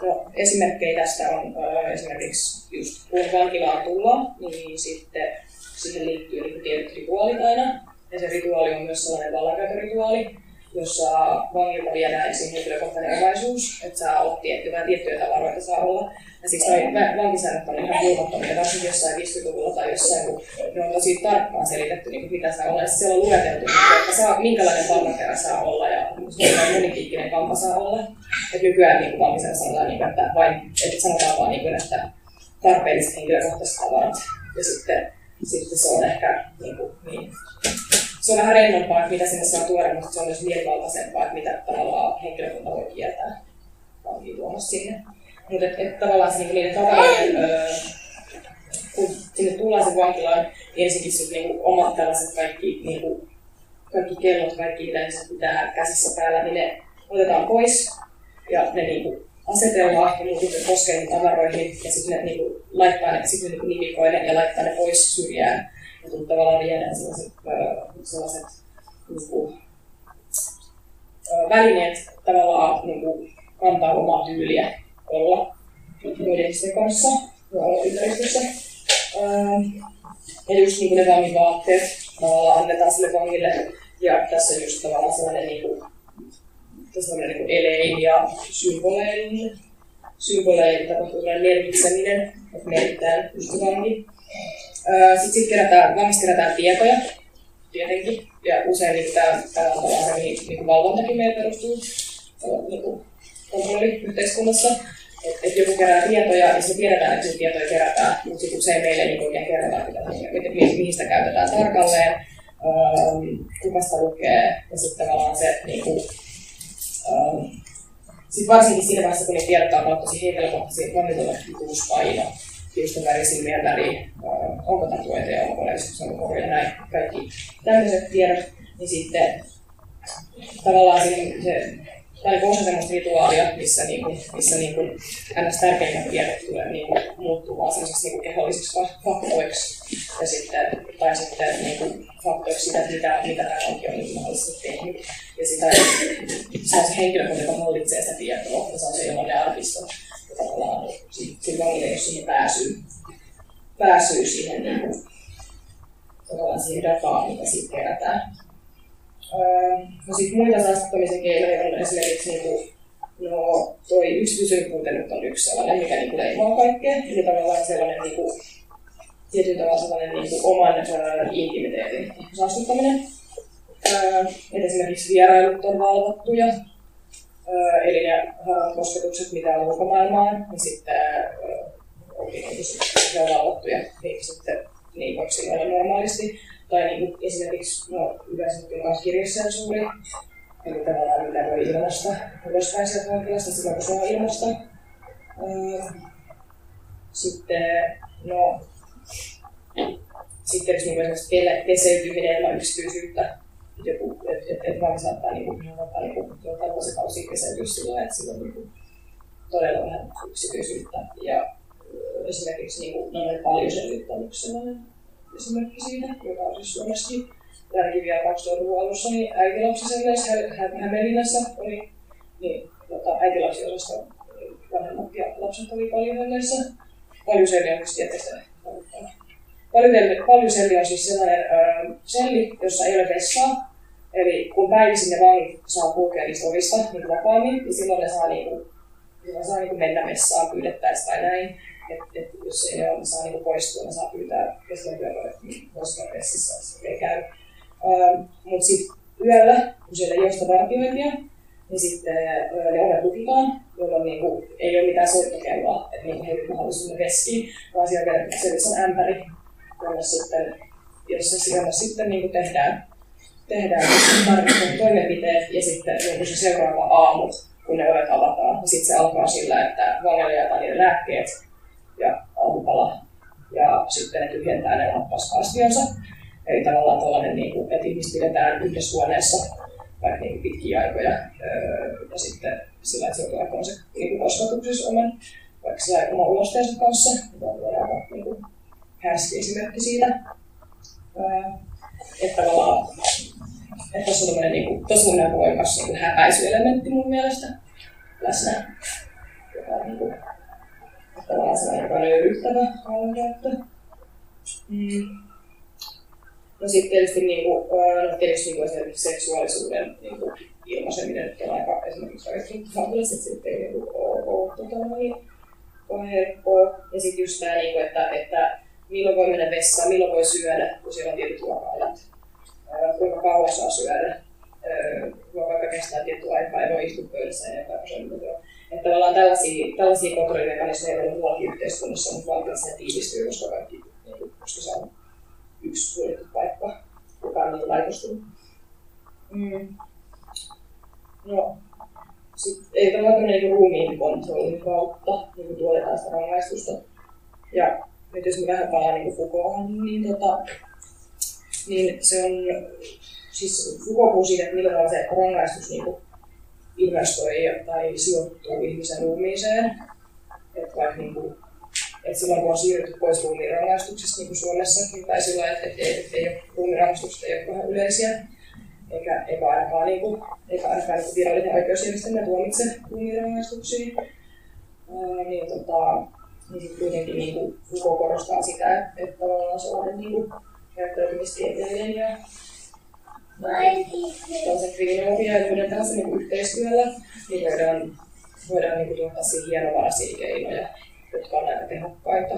no, esimerkkejä tästä on esimerkiksi just kun vankilaan tullaan, niin sitten siihen liittyy niin tietyt rituaalit aina, ja se rituaali on myös sellainen vallankäytörituaali, jossa vangilta viedään esiin henkilökohtainen omaisuus, että saa olla tiettyjä, tiettyjä tavaroita saa olla. Ja noi vankisäännöt on ihan huomattomia, varsinkin jossain 50-luvulla tai jossain, kun ne on tosi tarkkaan selitetty, niin mitä saa olla. Ja siellä on lueteltu, että saa, minkälainen valtaperä saa olla ja minkälainen monikiikkinen kampa saa olla. Et nykyään niin vankisäännöt sanotaan, niin, että, vain, että sanotaan vain, niin että tarpeelliset henkilökohtaiset tavarat. Ja sitten, sitten se on ehkä niin kuin, niin, se on vähän rennompaa, että mitä sinne saa tuoda, mutta se on myös mielivaltaisempaa, että mitä tavallaan henkilökunta voi kieltää vankiin tuomassa sinne. Mutta et, et, tavallaan se, niin niiden tavaroiden, öö, kun sinne tullaan se vankilaan, niin ensinnäkin se niin omat tällaiset kaikki, niin kuin, kaikki kellot, kaikki mitä ne pitää käsissä päällä, niin ne otetaan pois ja ne niin kuin, asetellaan ja niin kuin, koskee tavaroihin. Ja sitten ne niin kuin, laittaa ne, sitten niin nimikoille ja laittaa ne pois syrjään kun tavallaan viedään sellaiset, sellaiset niin kuin, välineet tavallaan niin kuin, kantaa omaa tyyliä olla muiden ihmisten kanssa ja olla ympäristössä. Ja just niin kuin ne vangin vaatteet tavallaan annetaan sille vangille. Ja tässä on just tavallaan sellainen, niin kuin, sellainen niin kuin elein ja symbolein, symbolein tapahtuu merkitseminen, että merkitään just se vangi. Sitten sit kerätään, vangista kerätään tietoja, tietenkin, ja usein niin tämä, tämä on mihin niin valvontakin meillä perustuu, niin kontrolli yhteiskunnassa. Että et joku kerää tietoja, niin se tiedetään, että se tietoja kerätään, mutta sitten usein meille niin oikein kerrotaan, mitä, mitä, mihin sitä käytetään tarkalleen, ähm, kuka sitä lukee, ja sitten tavallaan se, niin kuin, ähm, sit varsinkin siinä vaiheessa, kun niitä tiedot on tosi henkilökohtaisia, vangilla on paino, hiusten väri, silmien väri, onko tatuointeja, onko leistuksen ja näin, kaikki tämmöiset tiedot, niin sitten tavallaan siinä se tai niin osa semmoista rituaalia, missä, niin kuin, missä niin kuin, ns. tärkeimmät tiedot tulee niin kuin, muuttuu vaan semmoisiksi niin kehollisiksi faktoiksi. Ja sitten, tai sitten niin kuin, faktoiksi sitä, mitä, mitä tämä onkin on niin mahdollisesti tehnyt. Ja sitä, se on se henkilö, joka hallitsee sitä tietoa, ja se on se ilmainen arkisto sillä vangilla ei ole siihen pääsyä, pääsyä siihen, niin kuin, tavallaan siihen dataan, mitä siitä kerätään. Öö, no sitten muita saastuttamisen keinoja on esimerkiksi niin kuin, no toi yksityisyyden puute nyt on yksi sellainen, mikä niin kuin leimaa kaikkea. Eli tavallaan sellainen niin kuin, tietyllä tavalla sellainen niin kuin oman äh, intimiteetin saastuttaminen. Öö, esimerkiksi vierailut on valvottuja, eli ne kosketukset, mitä on ulkomaailmaan, niin sitten onkin niin on valvottuja, niin sitten niin voiko olla normaalisti. Tai niin kuin esimerkiksi no, yleensä on kirjesensuuri, eli tavallaan mitä voi ilmasta ulospäin sieltä vankilasta silloin, kun se on ilmasta. Sitten, no, sitten niin esimerkiksi peseytyminen ilman yksityisyyttä, joku, että et, et vaan saattaa niinku, saattaa niinku, ottaa vuosikausia kesäytyä sillä että sillä on niinku, todella vähän yksityisyyttä. Ja esimerkiksi niinku, noin paljon selvyyttä on yksi sellainen esimerkki siitä, joka on siis Suomessakin vielä 2000-luvun alussa, niin äitilapsiselleissä Hämeenlinnassa oli niin, tota, äitilapsiosasto vanhemmat ja lapset oli paljon helleissä. Paljon selli on tietysti Paljon selli on siis sellainen ö, selli, jossa ei ole vessaa, Eli kun päivisin ne vangit saa kulkea niistä ovista niin vapaammin, niin silloin ne saa, niinku, silloin saa niinku mennä messaan pyydettäessä tai näin. Et, et jos ei ole, ne saa niinku poistua, ne saa pyytää keskellä yöllä, että voisi vessissa, jos ei käy. Ähm, Mutta sitten yöllä, kun siellä ei ole sitä vartiointia, niin sitten ne ovet lukitaan, jolloin niin kuin, ei ole mitään soittokelloa, että niin he mahdollisuuden veskiin, vaan siellä on ämpäri, jonne sitten, jossa, jonne sitten niin kuin tehdään, tehdään tarvittavat toimenpiteet ja sitten niin se seuraava aamu, kun ne ovet avataan, niin sitten se alkaa sillä, että jaetaan niiden lääkkeet ja aamupala ja sitten ne tyhjentää ne lamppaskastionsa. Eli tavallaan tällainen, niin kuin, että ihmiset pidetään yhdessä huoneessa vaikka niin pitkiä aikoja. ja sitten sillä, että se on se niin kosketuksessa oman, vaikka sillä oman ulosteensa kanssa, mikä on aika niin kuin, härski esimerkki siitä. että tavallaan, että tuossa on tämmöinen niin kuin, tosi voimakas niin kuin häpäisyelementti mun mielestä läsnä, joka on niin kuin, tavallaan sellainen, joka on nöyryttävä vallankäyttö. Mm. No sitten tietysti, niin kuin, no tietysti niin kuin esimerkiksi seksuaalisuuden niin kuin, ilmaiseminen on aika esimerkiksi aika että sitten ei niin ole, ole tota, niin, helppoa. Ja sitten just tämä, niin kuin, että, että milloin voi mennä vessaan, milloin voi syödä, kun siellä on tietyt ruoka-ajat. Kuinka kauan saa syödä, vaikka kestää tietty aikaa, ei voi istua pöydässä enempää kuin Että tavallaan tällaisia, tällaisia kontrollimekanismeja on muuallakin yhteiskunnassa, mutta valtiossa tiivistyy, koska kaikki, niin, koska se on yksi suljettu paikka, joka on niin laitostunut. Mm. No, sit, ei tämä ole niin ruumiin kontrollin kautta niin tuotetaan sitä rangaistusta. Ja nyt jos me vähän palaan niin Foucaulthan, niin, tota, niin se on, siis puhuu siitä, että millä tavalla se rangaistus niin investoi tai sijoittuu ihmisen ruumiiseen. Että vaikka niin kuin, että silloin kun on siirrytty pois ruumiirangaistuksesta, niin kuin Suomessakin, tai sillä että, että, että, että ei ole, ruumiirangaistukset ei ole vähän yleisiä, eikä, eikä ainakaan, niin kuin, eikä ainakaan niin virallinen oikeusjärjestelmä tuomitse ruumiirangaistuksia, niin, tota, niin sitten kuitenkin niin kuin, korostaa sitä, että, että tavallaan sellainen niin kuin, käyttäytymistieteellinen ja ja muiden tällaisen niin yhteistyöllä, niin voidaan, voidaan niin tuottaa siihen hienovaraisia keinoja jotka on aika tehokkaita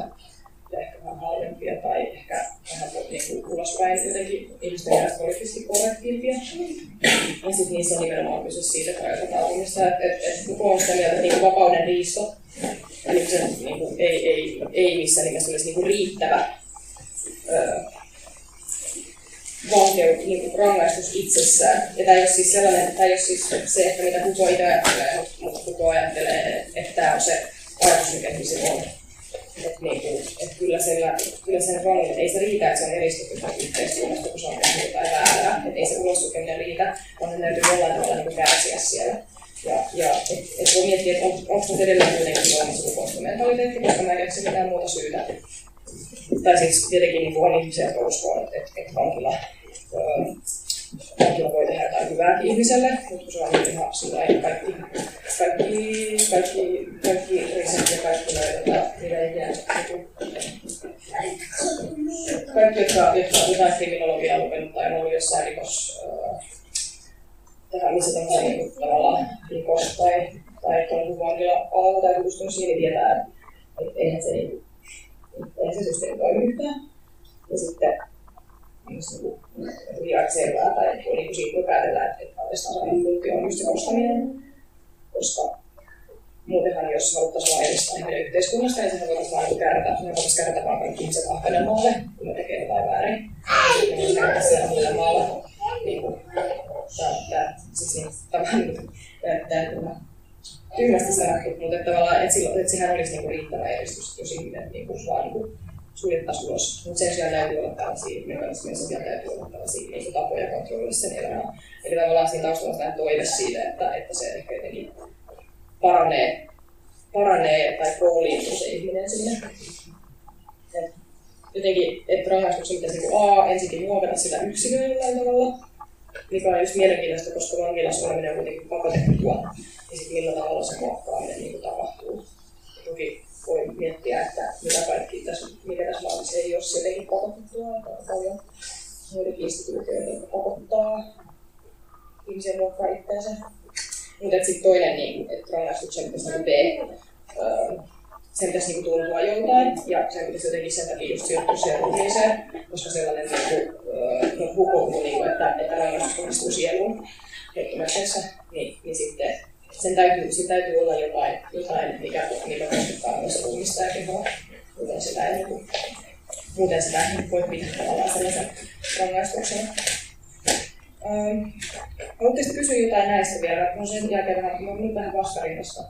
ja ehkä vähän halvempia tai ehkä vähän niin kuin ulospäin jotenkin ihmisten mielestä poliittisesti korrektiimpia. Ja sitten niissä on nimenomaan kyse siitä rajoitetaan että et, et, koko on sitä mieltä, että niin vapauden riisto eli se niin kuin, ei, ei, ei missään nimessä olisi niin kuin riittävä öö, vankeu, niin kuin rangaistus itsessään. Ja tämä ei ole siis sellainen, tämä ei ole siis se, että mitä Kuko itse ajattelee, mutta Kuko ajattelee, että tämä on se ajatus, mikä se on. Että niinku, et kyllä, siellä, kyllä sen rangin, ei se riitä, että se on eristetty yhteiskunnasta, kun se on tehnyt jotain väärää. Että ei se uloslukeminen riitä, vaan ne täytyy jollain tavalla niinku kärsiä siellä. Ja, ja et, et voi miettiä, että on, onko se edelleen kuitenkin olemassa sukupuolimentaliteetti, koska mä en keksi mitään muuta syytä. Tai siis tietenkin niin on ihmisiä, jotka uskoo, että, että, että vankila, öö, vankila voi tehdä jotain hyvää ihmiselle, mutta kun se on ihan sillä kaikki, kaikki, kaikki, kaikki riset ja kaikki noita, mitä ikinä, kaikki, jotka, jotka jotain kriminologiaa lukenut tai on ollut jossain rikos, tähän missä tämmöisen niin tavallaan rikos tai, tai tuon vankila-alalla tai tutustunut siihen, niin tietää, että eihän se, niin, eihän se systeemi toimi yhtään. Ja sitten tuli aika selvää, tai niin siitä voi päätellä, että, oikeastaan sellainen kultti on just se ostaminen, koska muutenhan jos haluttaisiin vain edistää ihminen yhteiskunnasta, niin sehän voitaisiin vain kärrätä, me voitaisiin kärrätä vaan kaikki ihmiset Ahvenanmaalle, kun ne tekee jotain väärin. Ja me kärrätä siellä Ahvenanmaalla, niin kuin, tämä, siis niin, tämä, tämä, tyhmästi sanottu, mutta että tavallaan, että, silloin, että sehän olisi niinku riittävä edistys, jos ihminen niinku, vaan niinku, suljettaisiin ulos. Mutta sen sijaan täytyy olla tällaisia mekanismeja, sen sijaan täytyy olla tällaisia niin tapoja kontrolloida sen elämää. Eli tavallaan siinä taustalla on toive siitä, että, että se ehkä jotenkin paranee, paranee tai kooliintuu se ihminen sinne. Et jotenkin, että rangaistuksen pitäisi niin A ensinnäkin muovata sitä yksilöä jollain tavalla, mikä on just mielenkiintoista, koska vankilassa oleminen on kuitenkin pakotettua, ja sitten millä tavalla se muokkaaminen niin tapahtuu. Toki voi miettiä, että mitä kaikki tässä, mikä tässä maailmassa ei ole jotenkin pakotettua, on paljon muitakin instituutioita, jotka pakottaa ihmisen muokkaa itseänsä. Mutta sitten toinen, niin, että rangaistuksen pitäisi niin B, sen pitäisi niin tuntua joltain, ja sen pitäisi jotenkin sen takia just sijoittua siihen ruumiiseen, koska sellainen niin kuin, no, hukkuu, niin kuin, että, että rangaistus kohdistuu sieluun. heittomerkeissä, niin, niin sitten sen täytyy, sen täytyy olla jotain, jotain mikä, mikä koskettaa myös ruumista ja kehoa. Muuten sitä ei, niin muuten sitä ei voi pitää tavallaan sellaisen rangaistuksena. Ähm, haluatteko kysyä jotain näistä vielä? No sen jälkeen vähän, mä nyt vähän vastarinnasta.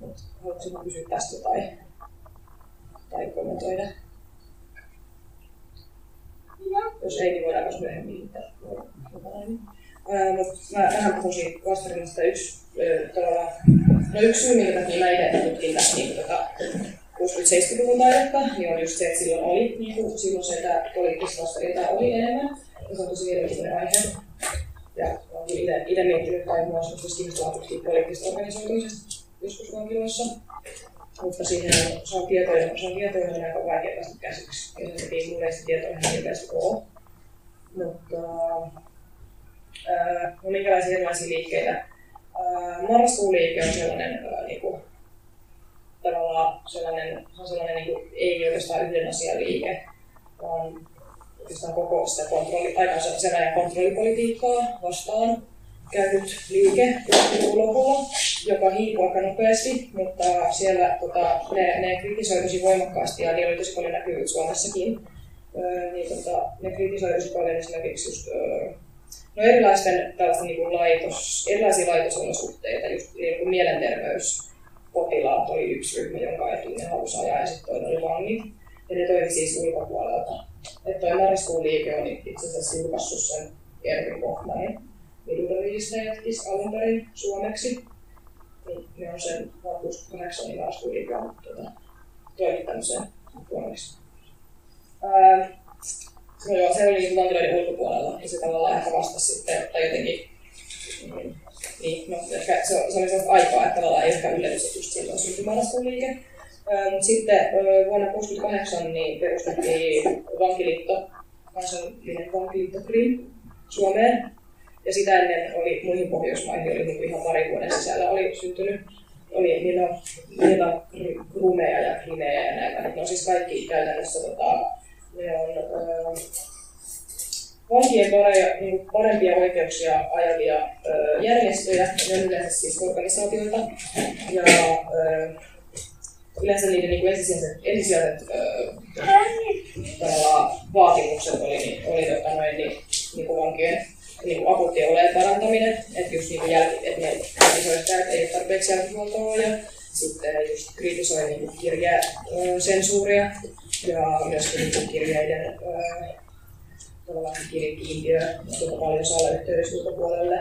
Mutta haluaisitko kysyä tästä jotain? Tai kommentoida? No. Jos ei, niin voidaan myös myöhemmin. Mutta mä puhuisin vastarinnasta yksi, tavallaan, no yksi syy, minkä takia mä itse tutkin tässä niin, tota, 60-70-luvun taidetta, niin on just se, että silloin oli, niin kuin, silloin se, että poliittista vastarintaa oli enemmän. Ja se on tosi mielenkiintoinen aihe. Ja olen itse miettinyt, tai mua on kiinnostavaa tutkia poliittista organisoitumisesta joskus vankiloissa. Mutta siihen on, se on tietoinen, se on tietoinen aika vaikea päästä käsiksi. Ja sen takia mulle ei sitä tietoa ihan hirveästi ole. Mutta no minkälaisia erilaisia liikkeitä. Marraskuun liike on sellainen niin kuin, tavallaan sellainen, se on sellainen niin kuin, ei oikeastaan yhden asian liike, vaan oikeastaan koko sitä kontrolli, sen ajan kontrollipolitiikkaa vastaan käynyt liike lopulla, joka hiipui aika nopeasti, mutta siellä tota, ne, ne kritisoi tosi voimakkaasti ja niillä oli tosi paljon näkyvyyttä Suomessakin. Öö, niin, tota, ne kritisoi tosi paljon esimerkiksi just, öö, no erilaisten niin kuin laitos, erilaisia laitosolosuhteita, just niin kuin mielenterveyspotilaat oli yksi ryhmä, jonka etuun ne halusi ajaa ja sitten toinen oli vangit. Ja ne toimi siis ulkopuolelta. Että toi marraskuun liike on itse asiassa julkaissut sen Ervin Kohmanin Viduriliisteettis alun perin suomeksi. Niin ne on sen vuonna 68 niin marraskuun liike on tuota, toimittanut sen suomeksi. Ää, no joo, se oli niin vankiloiden ulkopuolella ja se tavallaan ehkä vastasi sitten, tai jotenkin niin, niin no, ehkä se, se oli sellaista aikaa, että tavallaan ei ehkä yllätys just silloin syntyi marraskuun liike. Mutta sitten vuonna 1968 niin perustettiin vankiliitto, kansallinen vankiliitto Krim Suomeen. Ja sitä ennen oli muihin Pohjoismaihin, oli niin ihan pari vuoden sisällä oli syntynyt. Oli, niin niitä on Krumeja ja Krimejä ja näitä. Ne on siis kaikki käytännössä tota, ne on vankien pare, parempia oikeuksia ajavia ö, järjestöjä, ne yleensä siis organisaatioita. Ja ö, yleensä niiden niin ensisijaiset, ensisijaiset vaatimukset oli, niin, oli tota, noin, niin, niin kuin vankien niin kuin akuuttien olojen parantaminen, että just niin jälki, että ne että ei ole tarpeeksi jälkihuoltoa ja sitten just kritisoi niin kirjasensuuria ja niin kirjeiden kirjekiintiö, tuota paljon salayhteydessä ulkopuolelle.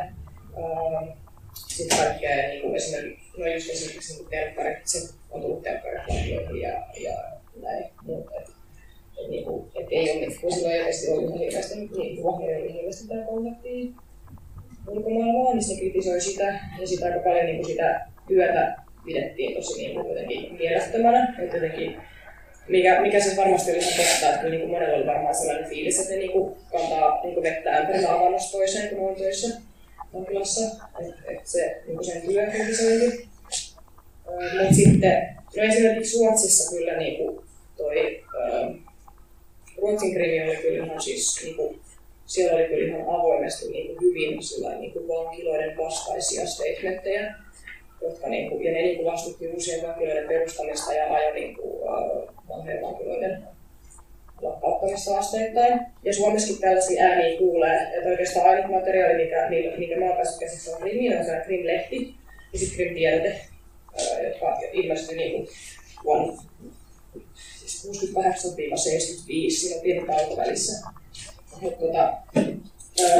Sitten kaikkea niin kuin esimerkiksi, no just esimerkiksi niin telkkarit, se on tullut telkkarit ja, ja näin. Mutta et, et, niin kuin, et ei ole, kun silloin ei oikeasti ollut ihan hirveästi, niin Vuohja ei ollut hirveästi tämä kontaktia ulkomaailmaa, niin se kritisoi sitä ja sitä aika paljon niin kuin sitä työtä pidettiin tosi niin kuin jotenkin mielettömänä. Että jotenkin, mikä, mikä se varmasti oli ihan totta, että niin kuin monella oli varmaan sellainen fiilis, että ne niin kuin kantaa niin kuin vettä ämpärillä avannosta toiseen, kun on töissä vankilassa. Että et se niin kuin sen työ kritisointi. Mutta sitten, no esimerkiksi Ruotsissa kyllä niin kuin toi, ää, Ruotsin krimi oli kyllä ihan siis, niin kuin, siellä oli kyllä ihan avoimesti niin kuin hyvin sillä, niin kuin vankiloiden vastaisia statementteja, jotka, niin kuin, ja ne niin kuin vastutti uusien vankiloiden perustamista ja ajoi niin kuin, äh, vanhojen vankiloiden lakkauttamista asteittain. Ja Suomessakin tällaisia ääniä kuulee, että oikeastaan ainut materiaali, mikä, mikä mä oon päässyt käsiksi on Krimiin, on se Krim-lehti ja sitten Krim-tiedote, jotka ilmestyi niin vuonna siis 68-75, siinä on pieni tauko välissä. Tota,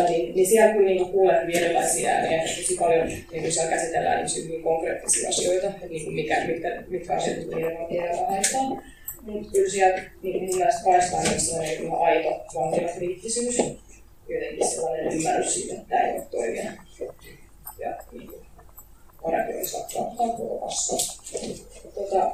niin, niin siellä kyllä niin kuulee hyvin erilaisia ääniä, tosi paljon niin siellä käsitellään niin hyvin konkreettisia asioita, että niin mikä, mitkä, mitkä asiat niiden vankilaan haittaa. Mutta kyllä siellä niin mun mielestä myös sellainen ihan aito vankilakriittisyys, jotenkin sellainen ymmärrys siitä, että tämä ei voi toimia. Ja niin kuin, parempi olisi lakkauttaa koko paskaa. Tota,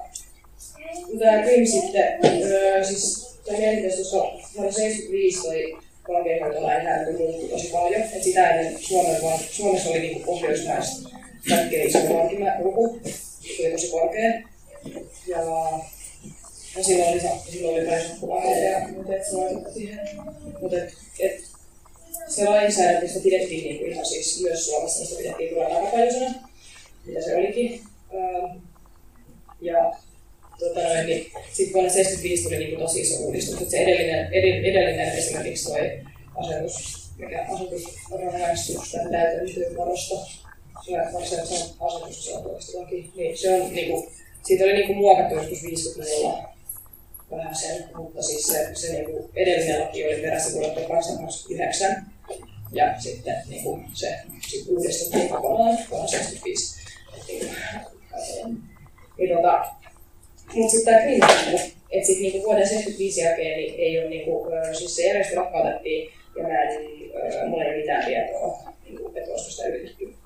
tämä Krim sitten, öö, siis toi mietintö tuossa vuonna 75 toi vankeinhoitolainsäädäntö muuttui tosi paljon. Et sitä ennen Suomessa, vaan, Suomessa oli niinku pohjoismaista kaikkein iso vankimäluku, se oli tosi korkea. Ja, silloin oli, silloin oli paljon sukulaisia ja mutta et se siihen. Mutta et, et, se lainsäädäntö pidettiin niin ihan siis myös Suomessa, mistä pidettiin kyllä takapäiväisenä, mitä se olikin. Ja tota noin, niin sitten vuonna 1975 tuli niin tosi iso uudistus, että se edellinen, edellinen esimerkiksi toi asetus, mikä asetus rangaistusten täytäntöönpanosta, varsinaisen asetus, se on laki, niin se on niin kuin, siitä oli niin kuin muokattu joskus 50-luvulla vähän sen, mutta siis se, se niin kuin edellinen laki oli perässä vuodelta 1929 ja sitten niin kuin se sit uudistettiin kokonaan vuonna 1975. Niin, tota, mutta sitten tämä kriminalisointi, että sitten niinku vuoden 75 jälkeen niin ei ole, niinku, siis se järjestö lakkautettiin ja mä en, mulla ei ole mitään tietoa, niinku, että olisiko sitä yritetty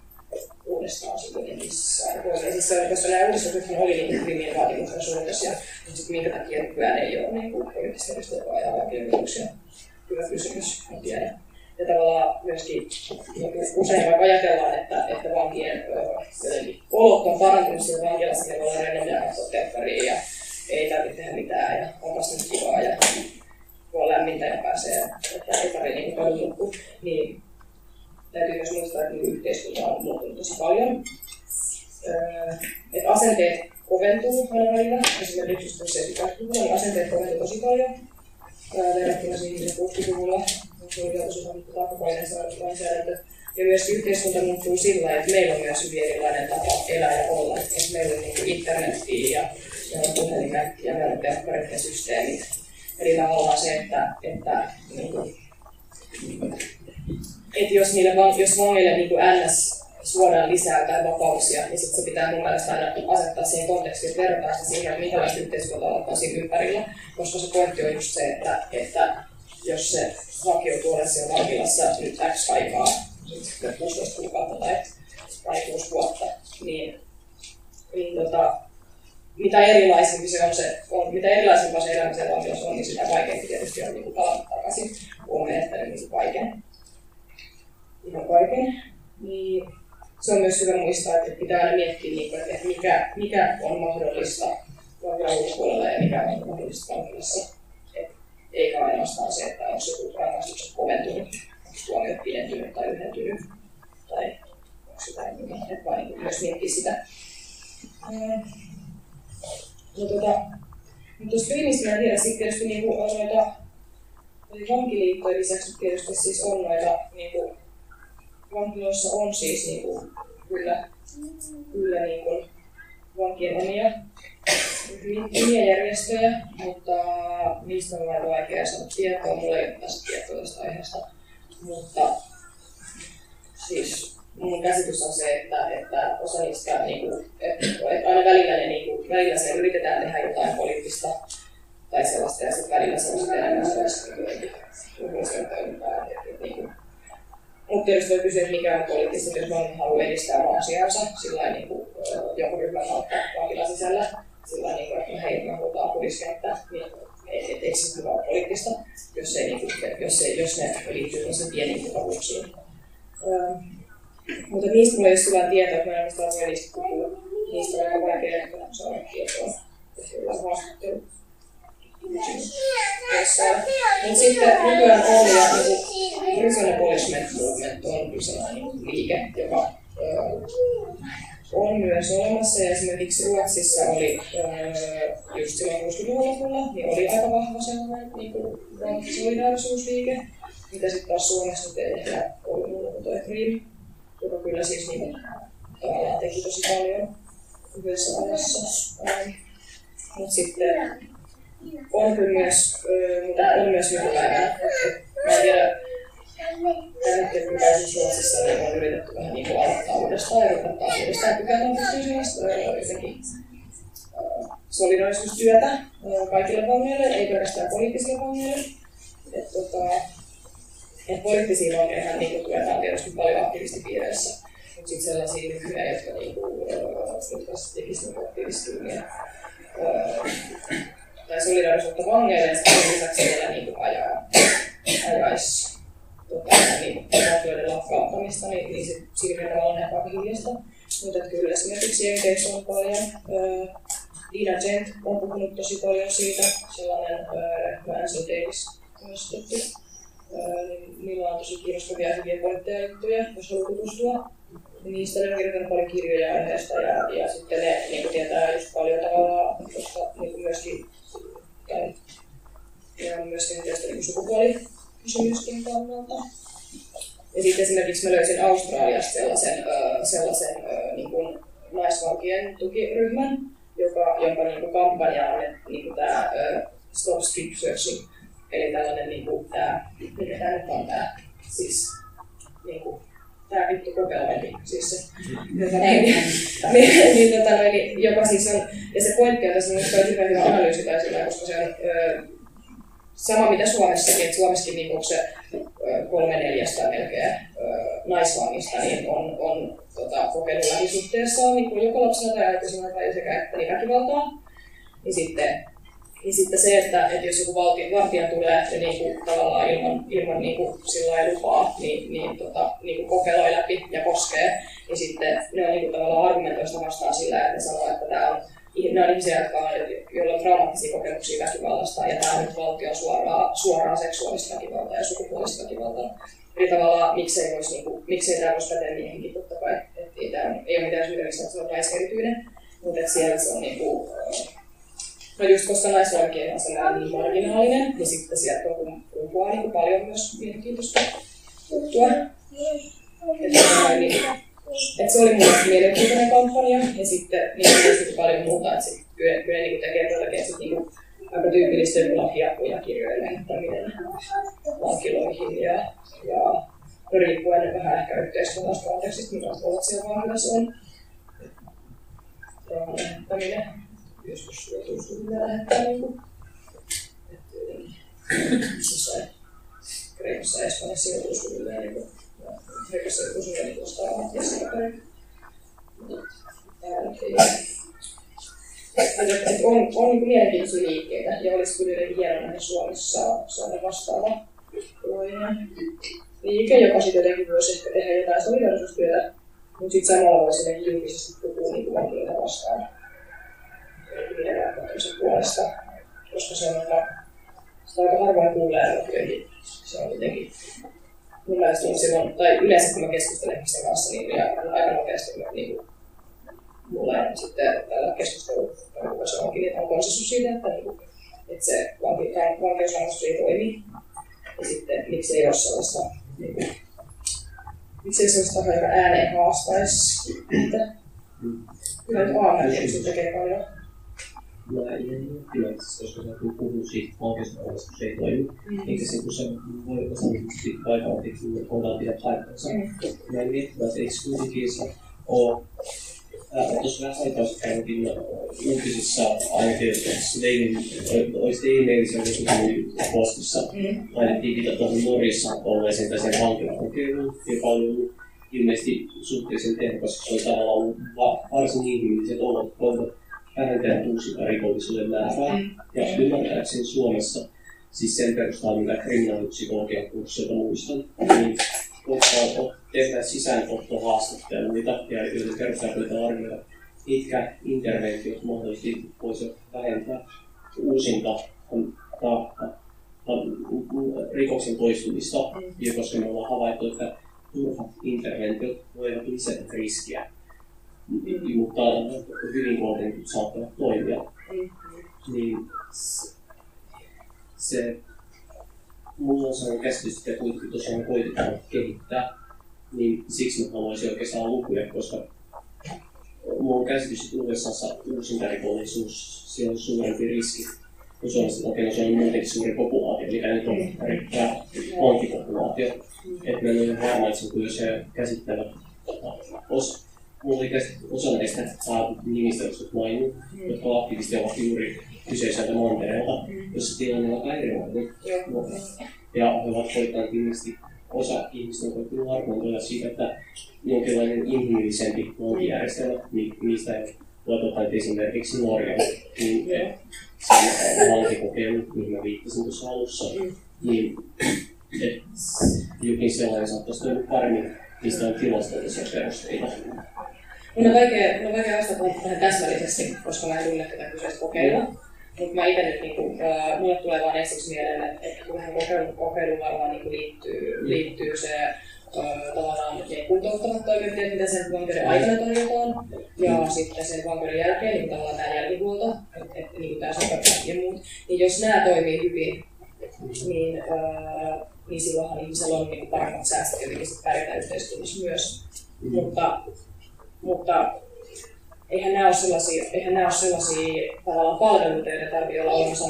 uudestaan sitten missään. Siis koska nämä uudistukset oli niinku krimin vaatimuksen suuntaisia, mutta sitten minkä takia nykyään ei ole niinku poliittista järjestelmää ja vakioituksia. Hyvä kysymys, en tiedä. Ja tavallaan myöskin niin usein vaikka ajatellaan, että, että vankien olot on parantunut siellä vankilassa, voi olla ja katsoa ja ei tarvitse tehdä mitään ja on vasta kivaa ja voi lämmintä ja pääsee, että ei tarvitse niin paljon. Niin täytyy myös muistaa, että yhteiskunta on muuttunut tosi paljon. Öö, että asenteet koventuu aina välillä. Esimerkiksi jos se niin asenteet koventuu tosi paljon verrattuna siihen 60-luvulla se oli tosi takapainen lainsäädäntö. Ja myös yhteiskunta muuttuu sillä että meillä on myös hyvin erilainen tapa elää ja olla. Että meillä on niin internetiä ja meillä on ja meillä on telkkarit ja systeemit. Eli tavallaan se, että, että, niin kuin, että jos, niille, jos vangeille niin kuin NS suodaan lisää tai vapauksia, niin sitten se pitää mun mielestä aina asettaa siihen kontekstiin, että verrataan sitä siihen, minkälaista yhteiskuntaa on siinä ympärillä. Koska se pointti on just se, että, että jos se hakeutuu ole siellä vankilassa nyt X aikaa, sitten 16 kuukautta tai, tai 6 vuotta, niin, niin tota, mitä erilaisempi se on se, on, mitä erilaisempaa se elämä siellä vankilassa on, niin sitä vaikeampi tietysti on niin palata takaisin. Olen menettänyt niin kaiken. Ihan kaiken. Niin se on myös hyvä muistaa, että pitää aina miettiä, niin että mikä, mikä on mahdollista vankilan ulkopuolella ja mikä on mahdollista vankilassa eikä ainoastaan se, että onko joku rangaistukset koventunut, onko tuomiot pidentynyt tai yhdentynyt, tai onko jotain muuta, että vaan niin myös miettiä sitä. No, tota, mutta tuossa filmistä mä tiedä, sitten tietysti niin kuin on noita vankiliittojen lisäksi tietysti siis on noita, niin kuin, vankiloissa on siis niin kuin, kyllä, kyllä niin kuin, vankien omia hyviä järjestöjä, mutta niistä on vähän vaikea saada tietoa. Mulla ei ole tästä tietoa tästä aiheesta. Mutta siis mun käsitys on se, että, että osa niistä, niin kuin, että, että aina välillä, ne, niin kuin, välillä se yritetään tehdä jotain poliittista tai sellaista, ja sitten välillä se on sitten enemmän sellaista toimintaa. Niin mutta tietysti voi kysyä, että mikä on poliittista, jos vaan haluaa edistää omaa asiansa sillä niin kuin, jonkun ryhmän kautta vankilan sisällä, sillä niin kuin, että hei, me halutaan poliisikenttää, niin et, et, eikö se ole poliittista, jos, ei, niin kuin, jos, ei, jos ne liittyy tämmöisiin pieniin mukavuuksiin. Öö, mutta niistä mulla ei ole syvää tietoa, että mä en voi niistä puhua. Niistä on aika vaikea saada tietoa. Kyllä haastattelu. Mutta sitten nykyään ja niin Prison Abolishment Movement on sellainen liike, joka on myös olemassa ja esimerkiksi Ruotsissa oli just silloin 60-luvulla niin oli aika vahva sellainen niin kuin solidaarisuusliike, mitä sitten taas Suomessa nyt ei ehkä ollut muuta kuin toi Dream, joka kyllä siis niin kuin, tavallaan teki tosi paljon yhdessä ajassa. Mutta sitten on kyllä myös, mutta on myös nykypäivänä. Mä en tiedä, tällä hetkellä kun täysin Ruotsissa, niin on yritetty vähän niin kuin aloittaa uudestaan ja ruveta uudestaan pykälän sellaista jotenkin solidaarisuustyötä kaikille vangeille, ei pelkästään poliittisille vangeille. Et, tota, et poliittisia vangeja niin tuetaan tietysti paljon aktivistipiireissä, mutta sitten sellaisia nykyään, jotka, niin kuin, jotka tekisivät aktivistityötä tai solidaarisuutta vangeille ja sen lisäksi vielä niin kuin ajaa, ajaisi tota, niin, valtioiden lakkauttamista, niin, niin se sillä tavalla on hiljasta. Mutta kyllä esimerkiksi Jenkeissä on paljon. Öö, Gent on puhunut tosi paljon siitä, sellainen öö, Davis myös niin niillä on tosi kiinnostavia hyviä pointteja juttuja, jos haluaa tutustua. Niistä ne on kirjoittanut paljon kirjoja aiheesta ja, ja sitten ne niin tietää just paljon tavallaan, koska niin myöskin tai, ja myöskin tästä niin sukupuolikysymysten kannalta. Ja sitten esimerkiksi mä löysin Australiasta sellaisen, sellaisen niin kuin naisvankien tukiryhmän, joka, jonka niin kuin kampanja on niin kuin tämä Stop Strip Searching. Eli tällainen, niin kuin, tämä, mikä tämä nyt on, tämä, siis niin kuin, tämä vittu kokelointi, siis se, niin, niin, tota, niin, joka siis on, ja se pointti on tässä minusta on hyvä, hyvä analyysi tai sillä, koska se on sama mitä Suomessakin, että Suomessakin niin se kolme neljästä melkein ö, naisvangista niin on, on tota, kokenut lähisuhteessa. Niin joko lapsena tai aikuisena tai sekä että niin väkivaltaa. Niin sitten niin sitten se, että, että jos joku valtio, vartija tulee ja niin kuin, tavallaan ilman, ilman niin kuin, sillä lupaa, niin, niin, tota, niin kuin kokeiloi läpi ja koskee, niin sitten ne on niin kuin, tavallaan argumentoista vastaan sillä, että sanoo, että tämä on ne on ihmisiä, jotka on, joilla on traumaattisia kokemuksia väkivallasta, ja tämä on nyt valtion suoraa, suoraa seksuaalista väkivaltaa ja sukupuolista väkivaltaa. Eli tavallaan miksei, voisi, niin kuin, miksei tämä voisi päteä niihinkin totta kai. Et ei, tämä, ei ole mitään syytä, miksi se on naiserityinen, mutta siellä se on niin kuin, No just koska naisvalkien on sellainen niin marginaalinen, niin sitten sieltä on kumpuaa niin paljon myös mielenkiintoista juttua. Että, niin, että se oli mun mielestä mielenkiintoinen kampanja ja sitten niin tietysti paljon muuta, että sit, kyllä, kyllä niin tekee todellakin sit, niin aika tyypillistä lakiapuja kirjoille lähettäminen vankiloihin ja, ja riippuen vähän ehkä yhteiskunnasta kontekstista, mikä siellä vankilassa on. Lähettäminen joskus joutuu niin kuin, jotenkin Kreikassa ja Espanjassa joutuu suunnilleen niin kuin, niin ostaa ammattiassa takaisin. on, on niin mielenkiintoisia liikkeitä ja olisi kyllä jotenkin hienoa nähdä Suomessa saada vastaava liike, joka sitten jotenkin voisi ehkä tehdä jotain solidarisuustyötä, mutta sitten samalla voisi julkisesti puhua niin kuin vastaan vieraantumisen puolesta, koska se on aika, sitä aika harvoin kuulee jotenkin. Se on jotenkin mun mielestä on silloin, tai yleensä kun mä keskustelen ihmisten kanssa, niin ja aika nopeasti mä, niin kuin, mulle sitten tällä keskustelulla se onkin, että on konsensus siitä, että, niin kuin, että se vankeusrangaistus ei toimi. Ja sitten miksi ei ole sellaista, niin kuin, miksi ei sellaista aika ääneen haastaisi. Että, kyllä nyt AML tekee paljon mä en tilanteessa, koska kun puhuu siitä se ei toimi. Mm. Eikä se, kun se voi paikalliseksi, niin on pidä paikkansa. Mm. Mä en miettinyt, että eikö kuitenkin se ole tuossa vähän aikaa uutisissa ainakin, että olisi Daily olisi postissa, mm. mainittiin, että tuohon Norjassa olleeseen tai sen vankilakokeiluun, joka ollut ilmeisesti suhteellisen tehokas, koska se on tavallaan varsin inhimilliset olot, uusilla rikollisuuden määrää. Mm. Ja ymmärtääkseni Suomessa, siis sen perusteella, mitä kriminaalipsykologian kurssilta muistan, niin ottaa, tehdään sisäänottohaastatteluita ja joiden perusteella pitää arvioida, mitkä interventiot mahdollisesti voisivat vähentää uusinta rikoksen toistumista, mm. koska me ollaan havaittu, että turhat interventiot voivat lisätä riskiä. Mutta hyvin kohdennetut saattavat toimia. Niin se, mulla on sellainen käsitys, että kuitenkin tosiaan koitetaan kehittää, niin siksi mä haluaisin oikeastaan lukuja, koska mulla on käsitys, että USAssa uusintarikollisuus, siellä on suurempi riski kun Suomessa okei, se on muutenkin suuri populaatio, mikä nyt on erittäin vankipopulaatio. Että mä en ole varma, että se on kyllä se käsittävä os, oli osa näistä nimistä, jotka maininnut, mm. jotka aktiivisesti ovat juuri kyseiseltä mantereelta, mm. jossa tilanne on aika erilainen. No. Ja he ovat koittaneet ilmeisesti osa ihmistä on koittanut argumentoida siitä, että jonkinlainen inhimillisempi vankijärjestelmä, niistä ei voi ottaa esimerkiksi Norja, niin sen vankikokeilu, mihin mä viittasin tuossa alussa, mm. niin että jokin sellainen saattaisi toimia paremmin, mistä on tilastollisia perusteita. Mun on vaikea, mun on vaikea vastata tähän täsmällisesti, koska mä en tunne tätä kyseistä kokeilua. Mutta mä itse nyt, niinku, äh, mulle tulee vaan ensiksi mieleen, että, että kun tähän kokeiluun, kokeiluun varmaan niinku liittyy, liittyy se tavallaan ne kuntouttavat toimenpiteet, mitä sen vankeuden aikana tarjotaan, ja mm. sitten sen vankeuden jälkeen niin tavallaan tämä jälkihuolto, että et, niin tämä sotapäät ja muut. Niin jos nämä toimii hyvin, niin, äh, niin silloinhan ihmisellä on niin paremmat säästöt jotenkin sitten pärjätä yhteiskunnassa myös. Mm. Mutta, mutta eihän nämä ole sellaisia, eihän nämä ole sellaisia tavallaan palveluita, joita tarvitsee olla olemassa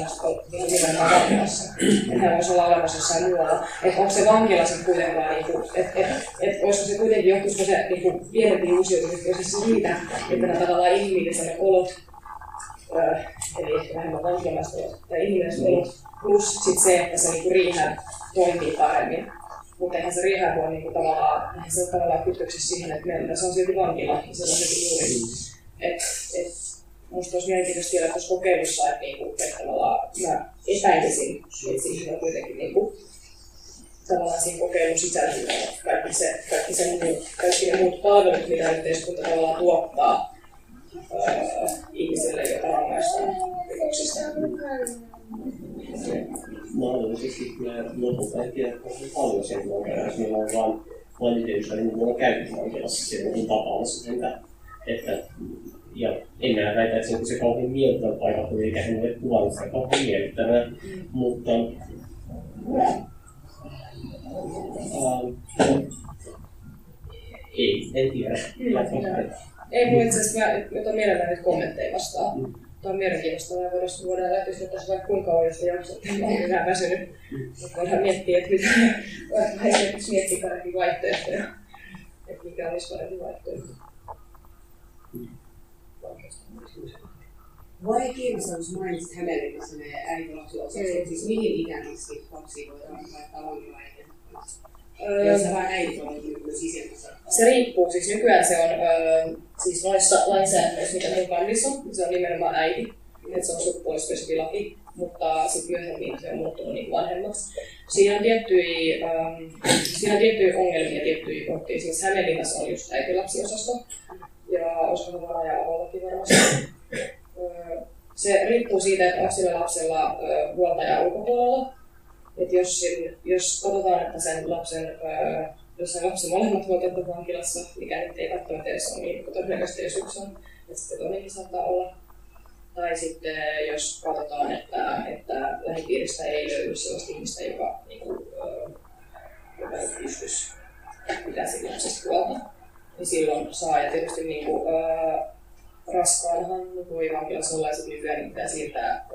niin nimenomaan vankilassa. Että voisi olla olemassa jossain muualla. Että onko se vankila sitten kuitenkaan, niin kuin, että et, et, olisiko se kuitenkin, johtuisiko se niin kuin, pienempi uusiutumista se siitä, että nämä tavallaan inhimilliset olot, öö, eli vähemmän vankilasta tai inhimilliset olot, plus sit se, että se niin riihä toimii paremmin. Mutta eihän se rehab ole niinku tavallaan, eihän se ole tavallaan kytköksessä siihen, että meillä se on silti vankila, ja se on silti juuri. Et, et, musta olisi mielenkiintoista tiedä tuossa kokeilussa, että, niinku, että tavallaan mä epäilisin, että siihen on kuitenkin niinku, tavallaan siinä kokeilun sisältyy kaikki, se, kaikki, se muu, kaikki ne muut palvelut, mitä yhteiskunta tavallaan tuottaa öö, ihmisille, joita rangaistaan rikoksista mahdollisesti kyllä lopulta ei tiedä kovin paljon sen jos meillä on niitä ystäviä, niin mulla on käynyt vankilassa silloin tapaamassa häntä. Että, ja en mä väitä, että se on se kauhean miellyttävä paikka, kun eikä hän ole kuvannut sitä kauhean miellyttävää. Mutta äh, ei, en tiedä. Mm, ei, mun itse asiassa mä otan mielelläni nyt kommentteja vastaan. Mm Tämä on mielenkiintoista. Me voidaan, voidaan lähteä tässä vaikka kuinka kauan, jos. Mä olen vähän väsynyt. Voidaan miettiä, että mitä esimerkiksi miettiä parempi vaihtoehtoja. Että mikä olisi parempi vaihtoehto. Vai kiinnostavuus mainitsit Hämeenlinnassa ne äidilapsiosastot, mm. siis mihin ikään asti lapsia voidaan laittaa vankilaan se vain äiti on Se riippuu, siis nykyään se on öö, siis noissa lainsäädännöissä, mitä meillä kannissa on, se on nimenomaan äiti, että se on sukupuolispesifi laki, mutta sitten myöhemmin se on muuttunut niin vanhemmaksi. Siinä on tiettyjä, ähm, siinä on tiettyjä ongelmia, tiettyjä kohtia. Siis Hämeenlinnassa on just äitilapsiosasto, ja olisiko se varaja varmasti. se riippuu siitä, että onko sillä lapsella huoltaja ulkopuolella, että jos, jos katsotaan, että sen lapsen, jos sen lapsen molemmat voivat vankilassa, mikä nyt ei välttämättä edes ole niin todennäköisesti, jos yksi on, että sitten toinenkin saattaa olla. Tai sitten jos katsotaan, että, että lähipiiristä ei löydy sellaista ihmistä, joka, niin kuin, joka ei pystyisi pitää siitä lapsesta huolta, niin silloin saa. Ja tietysti niin kuin, raskaanahan voi vankilassa olla ja sitten nykyään niin pitää siirtää,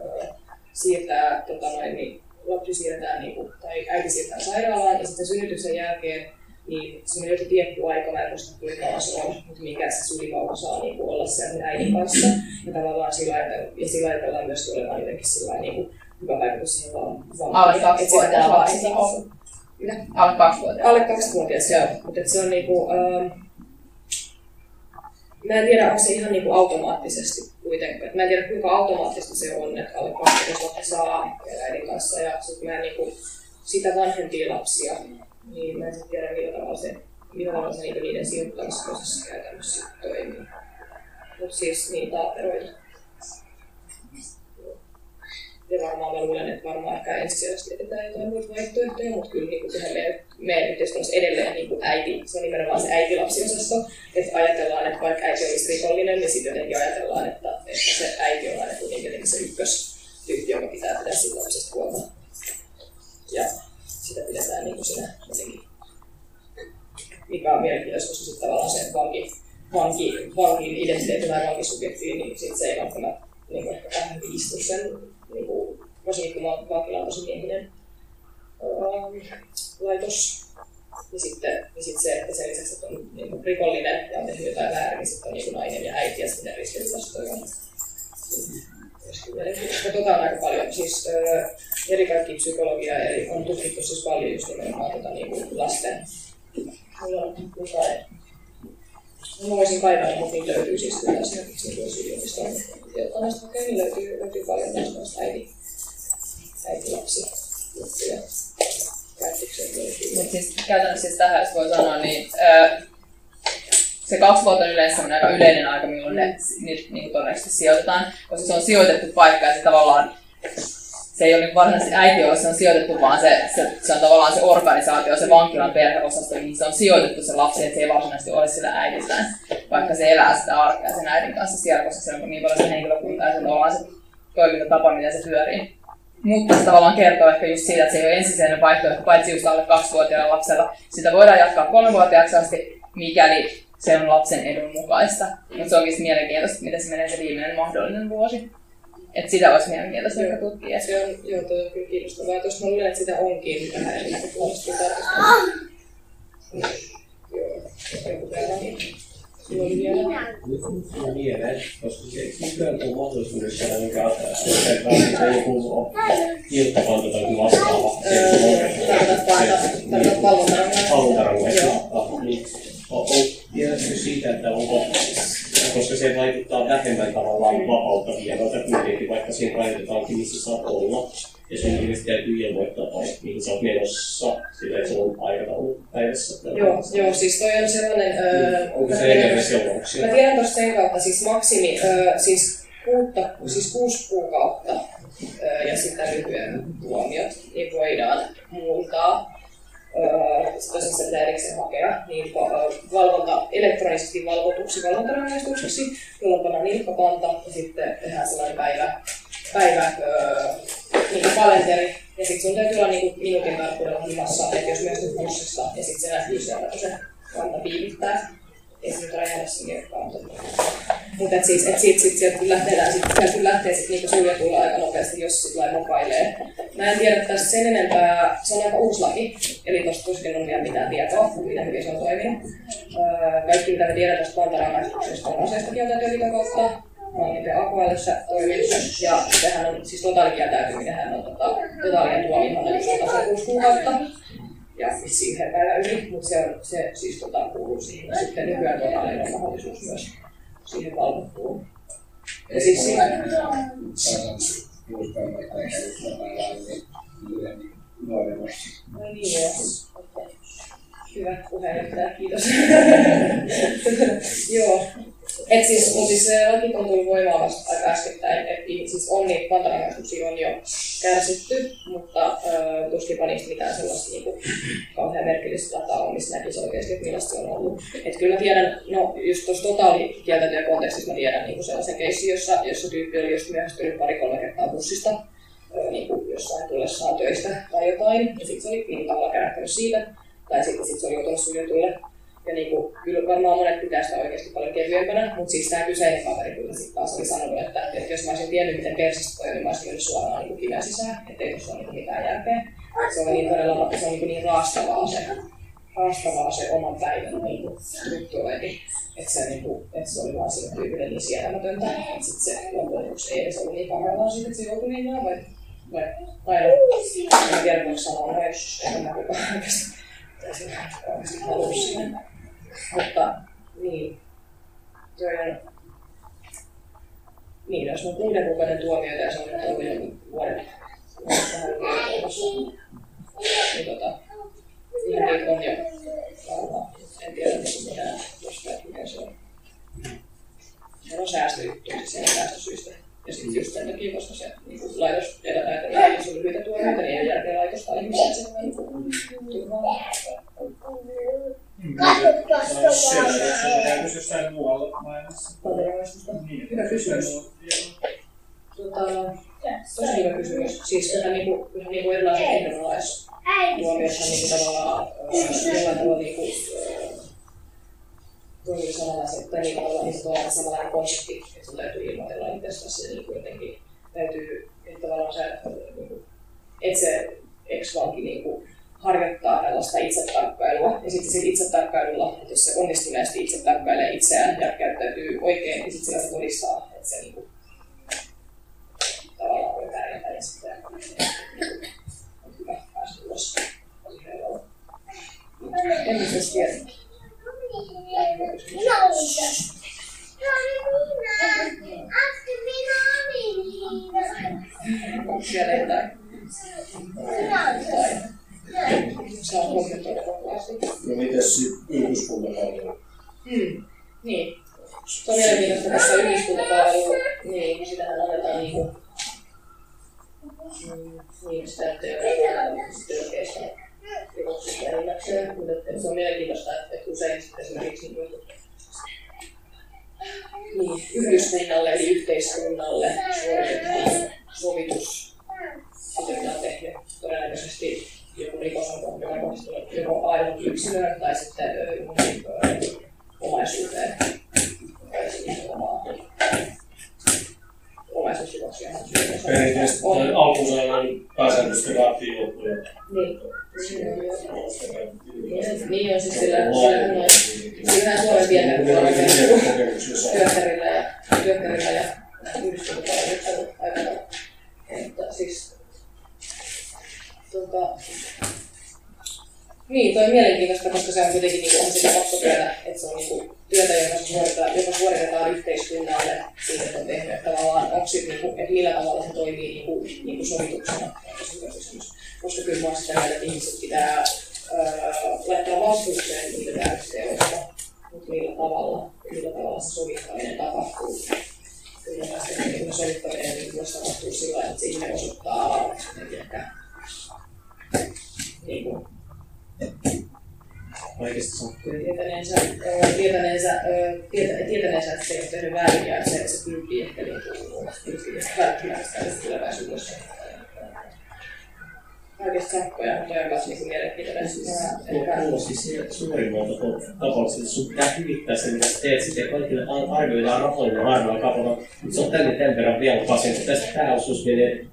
siirtää tota noin, niin lapsi siirretään niin kuin, tai äiti siirtää sairaalaan ja sitten synnytyksen jälkeen niin se on joku tietty aika, mä en muista kuinka kauan se on, mutta mikä se sulivauva saa niin kuin, olla sen äidin kanssa. Ja tavallaan sillä, ja sillä ajatellaan myöskin olevan jotenkin sillä niin kuin, hyvä vaikutus siihen vaan. Alle kaksivuotias lapsi. Alle kaksivuotias. Alle kaksivuotias, joo. Mutta se on niinku, ähm, mä en tiedä, onko se ihan niinku automaattisesti kuitenkaan. Mä en tiedä, kuinka automaattista se on, että alle 12 lapsi saa äidin kanssa. Ja sitten mä en niinku, sitä vanhempia lapsia, niin mä en sitten tiedä, millä tavalla se, millä tavalla se niiden sijoittamisprosessi käytännössä toimii. Mutta siis niitä eroja ja varmaan mä luulen, että varmaan ehkä ensisijaisesti etsitään jotain muita vaihtoehtoja, mutta kyllä niin kuin sehän meidän, meidän yhteiskunnassa edelleen niin kuin äiti, se on nimenomaan se äitilapsiosasto, että ajatellaan, että vaikka äiti olisi rikollinen, niin sitten jotenkin ajatellaan, että, että se äiti on aina kuitenkin se ykköstyyppi, joka pitää pitää siitä lapsesta huolta. Ja sitä pidetään niin kuin siinä jotenkin, mikä on mielenkiintoista, koska sitten tavallaan se vanki, vanki, vankin identiteetti tai vankisubjektiin, niin sit se ei välttämättä niin ehkä vähän istu sen kun vankila on tosi miehinen ähm, laitos. Ja sitten, ja sitten se, että sen lisäksi, että on niin rikollinen ja on tehnyt jotain väärin, niin sitten on niin nainen ja äiti ja sitten ristiriitastoja. Tota on aika paljon. Siis ö, eri kaikki psykologia eli on tutkittu siis paljon just nimenomaan tota, niin kuin lasten. Mulla on Mä voisin kaivaa, mutta niitä löytyy siis kyllä esimerkiksi niin kuin yliopiston näistä löytyy, löytyy paljon näistä äiti, käytännössä siis tähän voi sanoa, niin öö, se kaksi vuotta on yleensä aika yleinen aika, milloin ne niin, niin todennäköisesti sijoitetaan, koska se on sijoitettu paikka ja se tavallaan se ei ole niin varsinaisesti äiti, se on sijoitettu, vaan se, se, se, on tavallaan se organisaatio, se vankilan perheosasto, mihin se on sijoitettu se lapsi, että se ei varsinaisesti ole sillä äidillään, vaikka se elää sitä arkea sen äidin kanssa siellä, koska se on niin paljon se henkilökunta ja se tavallaan se toimintatapa, miten se pyörii. Mutta se tavallaan kertoo ehkä just siitä, että se ei ole ensisijainen vaihtoehto, paitsi just alle kaksivuotiaalla lapsella. Sitä voidaan jatkaa kolmevuotiaaksi asti, mikäli se on lapsen edun mukaista. Mutta se onkin mielenkiintoista, miten se menee se viimeinen mahdollinen vuosi. Et sitä olisi mielenkiintoista ehkä tutkia. Se on, joo, toi on kyllä kiinnostavaa. Tuossa mä luulen, että sitä onkin vähän eri näkökulmasta tarkastaa. Joo, joku Sulla oli vielä. Nyt mulla mieleen, koska se nykyään on mahdollisuus saada mikä se joku iltakanta tai vastaava. Niin. Tiedätkö siitä, että onko, koska se vaikuttaa vähemmän tavallaan vapautta viedolta kuitenkin, vaikka siinä rajoitetaankin, missä saat olla. Ja sun ilmeisesti täytyy ilmoittaa, tai mihin sä oot menossa, sillä että se on aikataulu päivässä. Joo, joo, siis toi on sellainen... Öö, onko se enemmän seurauksia? Mä tiedän tuosta sen kautta, siis maksimi, öö, siis, kuutta, siis kuusi kuukautta öö, ja sitten lyhyen tuomiot, niin voidaan muuntaa tosiaan sitä pitää erikseen hakea, niin valvonta elektronisesti valvotuksi valvontarangaistuksiksi, jolloin pannaan nilkkapanta ja sitten tehdään sellainen päivä, päivä öö, niin kalenteri. Ja sitten sun täytyy olla niin minuutin tarkkuudella himassa, että jos myös bussissa ja sitten se näkyy siellä, kun se kanta piivittää. Ei se nyt räjähdä sen kirkkaan. Mutta et siis, et sit, sit, sieltä kyllä lähtee, sit, sieltä kyllä lähtee sit niinku suljetulla aika nopeasti, jos sit lai mokailee. Mä en tiedä tästä sen enempää, se on aika uusi laki, eli tosta tuskin on vielä mitään tietoa, miten hyvin se on toiminut. Öö, kaikki mitä me tiedän tästä pantarangaistuksesta on aseesta kieltäytyy kautta, AKLssä toiminut, ja sehän on siis totaalikieltäytyminen, hän on tota, totaalinen tuomio, eli se on kuukautta ja vissiin yhden päivän yli, mutta se, on, se siis tota, kuuluu siihen. Ja sitten nykyään totaalinen on mahdollisuus myös siihen valvottuun. Ja siis siinä... No niin, joo. Hyvä puheenjohtaja, kiitos. Joo. Et siis, mutta siis se laki on tullut voimaan vasta aika äskettäin, että siis on niitä kantarangaistuksia on jo kärsitty, mutta äh, tuskinpa niistä mitään sellaista niin kuin, kauhean merkillistä dataa on, missä näkisi oikeasti, että millaista se on ollut. Et kyllä tiedän, no just tuossa totaalikieltäytyjä kontekstissa mä tiedän niin sellaisen keissin, jossa, jossa tyyppi oli just myöhästynyt pari-kolme kertaa bussista, äh, niin kuin jossain tullessaan töistä tai jotain, ja sitten se oli niin tavallaan kärähtänyt siitä, tai sitten sit se oli joutunut suljetuille ja niin kuin, kyllä varmaan monet pitää sitä oikeasti paljon kevyempänä, mutta siis tämä kyseinen kaveri kyllä sitten taas oli sanonut, että, että jos mä olisin tiennyt, miten persistä toi niin mä olisin mennyt suoraan niin kiven sisään, ettei tuossa ole niin mitään järkeä. Se on niin todella se on niin, niin raastavaa se, raastavaa se oman päivän niin strukturointi, että se, niin kuin, että se oli vaan sille tyypille niin sietämätöntä, että sitten se loppujen lopuksi ei edes ollut niin pahoillaan siitä, että se joutui niin vai, vai, vai en tiedä, voiko sanoa en mä kukaan oikeastaan halusi sinne. Mutta niin, toi on, niin, jos on kuuden kuukauden tuomioita ja se on nyt ollut joku vuoden niin tota, ihan niitä on jo varmaan. En tiedä, mitä jostain, mikä se on. Se on säästöjuttu, siis säästösyistä. Ja sitten just sen takia, koska se niin laitos edellä näitä jos on lyhyitä tuomioita, niin ei ole järkeä laitostaa ihmisiä sen niin turvaa. Käytös jossain muualla maailmassa? Valtioraistusta. Hyvä kysymys. Tota, tosi hyvä kysymys. Siis ihan, niinku, ihan niinku erilaiset ehdonalaistuomioissa niinku tavallaan jollain tavalla niinku, tosi samanlaisia, tai niin niin tavallaan samanlainen konsepti, että sun täytyy ilmoitella itsestäsi ja niin jotenkin täytyy, että tavallaan sä, niin kuin, et se ex-vanki niin kuin, harjoittaa tällaista itsetarkkailua. Ja sitten sillä itsetarkkailulla, että jos se onnistuneesti itse tarkkailee itseään ja käyttäytyy oikein, niin sitten se todistaa, että se niin kuin, tavallaan voi pärjätä ja sitten on hyvä päästä ulos. En nyt tiedä. Onko siellä jotain? Saa kommentoida vapaasti. No mites sitten yhdyskuntapalvelu? Hmm. Niin. Se on mielenkiintoista, koska yhdyskuntapalvelu, niin sitähän annetaan niinku, mm, niin sitä nyt rikoksista enimmäkseen, mutta että se on mielenkiintoista, että, että usein esimerkiksi niin, niin, yhdyskunnalle eli yhteiskunnalle suoritetaan sovitus, on tehnyt. Todennäköisesti joku rikos on kohdistunut joko aivan yksilöön tai sitten omaisuuteen tai siis omaa Perinteisesti On. toi alkusanan pääsääntöisesti vaatii loppuja. Niin. Niin on siis sillä, sillähän Suomen työkkärillä ja, työkkärillä ja yhdyskuntapalveluksella aikana. Mutta siis, tota, niin, toi on mielenkiintoista, koska se on kuitenkin niin on sitä pakkotyötä, että se on niin työtä, joka suoritetaan, joka suoritetaan yhteiskunnalle siitä, että on tehnyt, tavallaan onko niin kuin, että millä tavalla se toimii niin kuin, niin kuin sovituksena. Koska kyllä mä sitä mieltä, että ihmiset pitää öö, laittaa vastuuseen niitä täysteoista, mutta millä tavalla, millä tavalla se sovittaminen tapahtuu. Kyllä mä sitä, että sovittaminen niin voisi tapahtua sillä että se ihminen osoittaa ehkä niin kuin, Sakkoja. tietäneensä, ö, tietäneensä, ö, tietä, tietäneensä, että se ei ole tehnyt väärin ja se, se pyrkii ehkä niin kuin, pyrkii välttämään sitä tulevaisuudessa. Kaikesta sakkoja, on myös niin mielenkiintoinen. Kuulosti sieltä suurimmalta tapauksesta, sun pitää hyvittää se, mitä teet. Sitten kaikille ar- arvioidaan rahoilla kapalla, mutta se on tänne tämän verran vielä pasin. Tästä pääosuus menee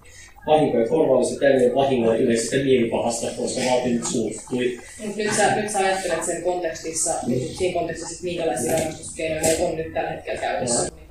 vahinkoja korvaallisen tämmöinen vahingoja yleisestä mielipahasta, koska vaatii nyt suuttui. Nyt sä, nyt sä ajattelet sen kontekstissa, niin siinä kontekstissa, että minkälaisia rangaistuskeinoja on nyt tällä hetkellä käytössä. Niin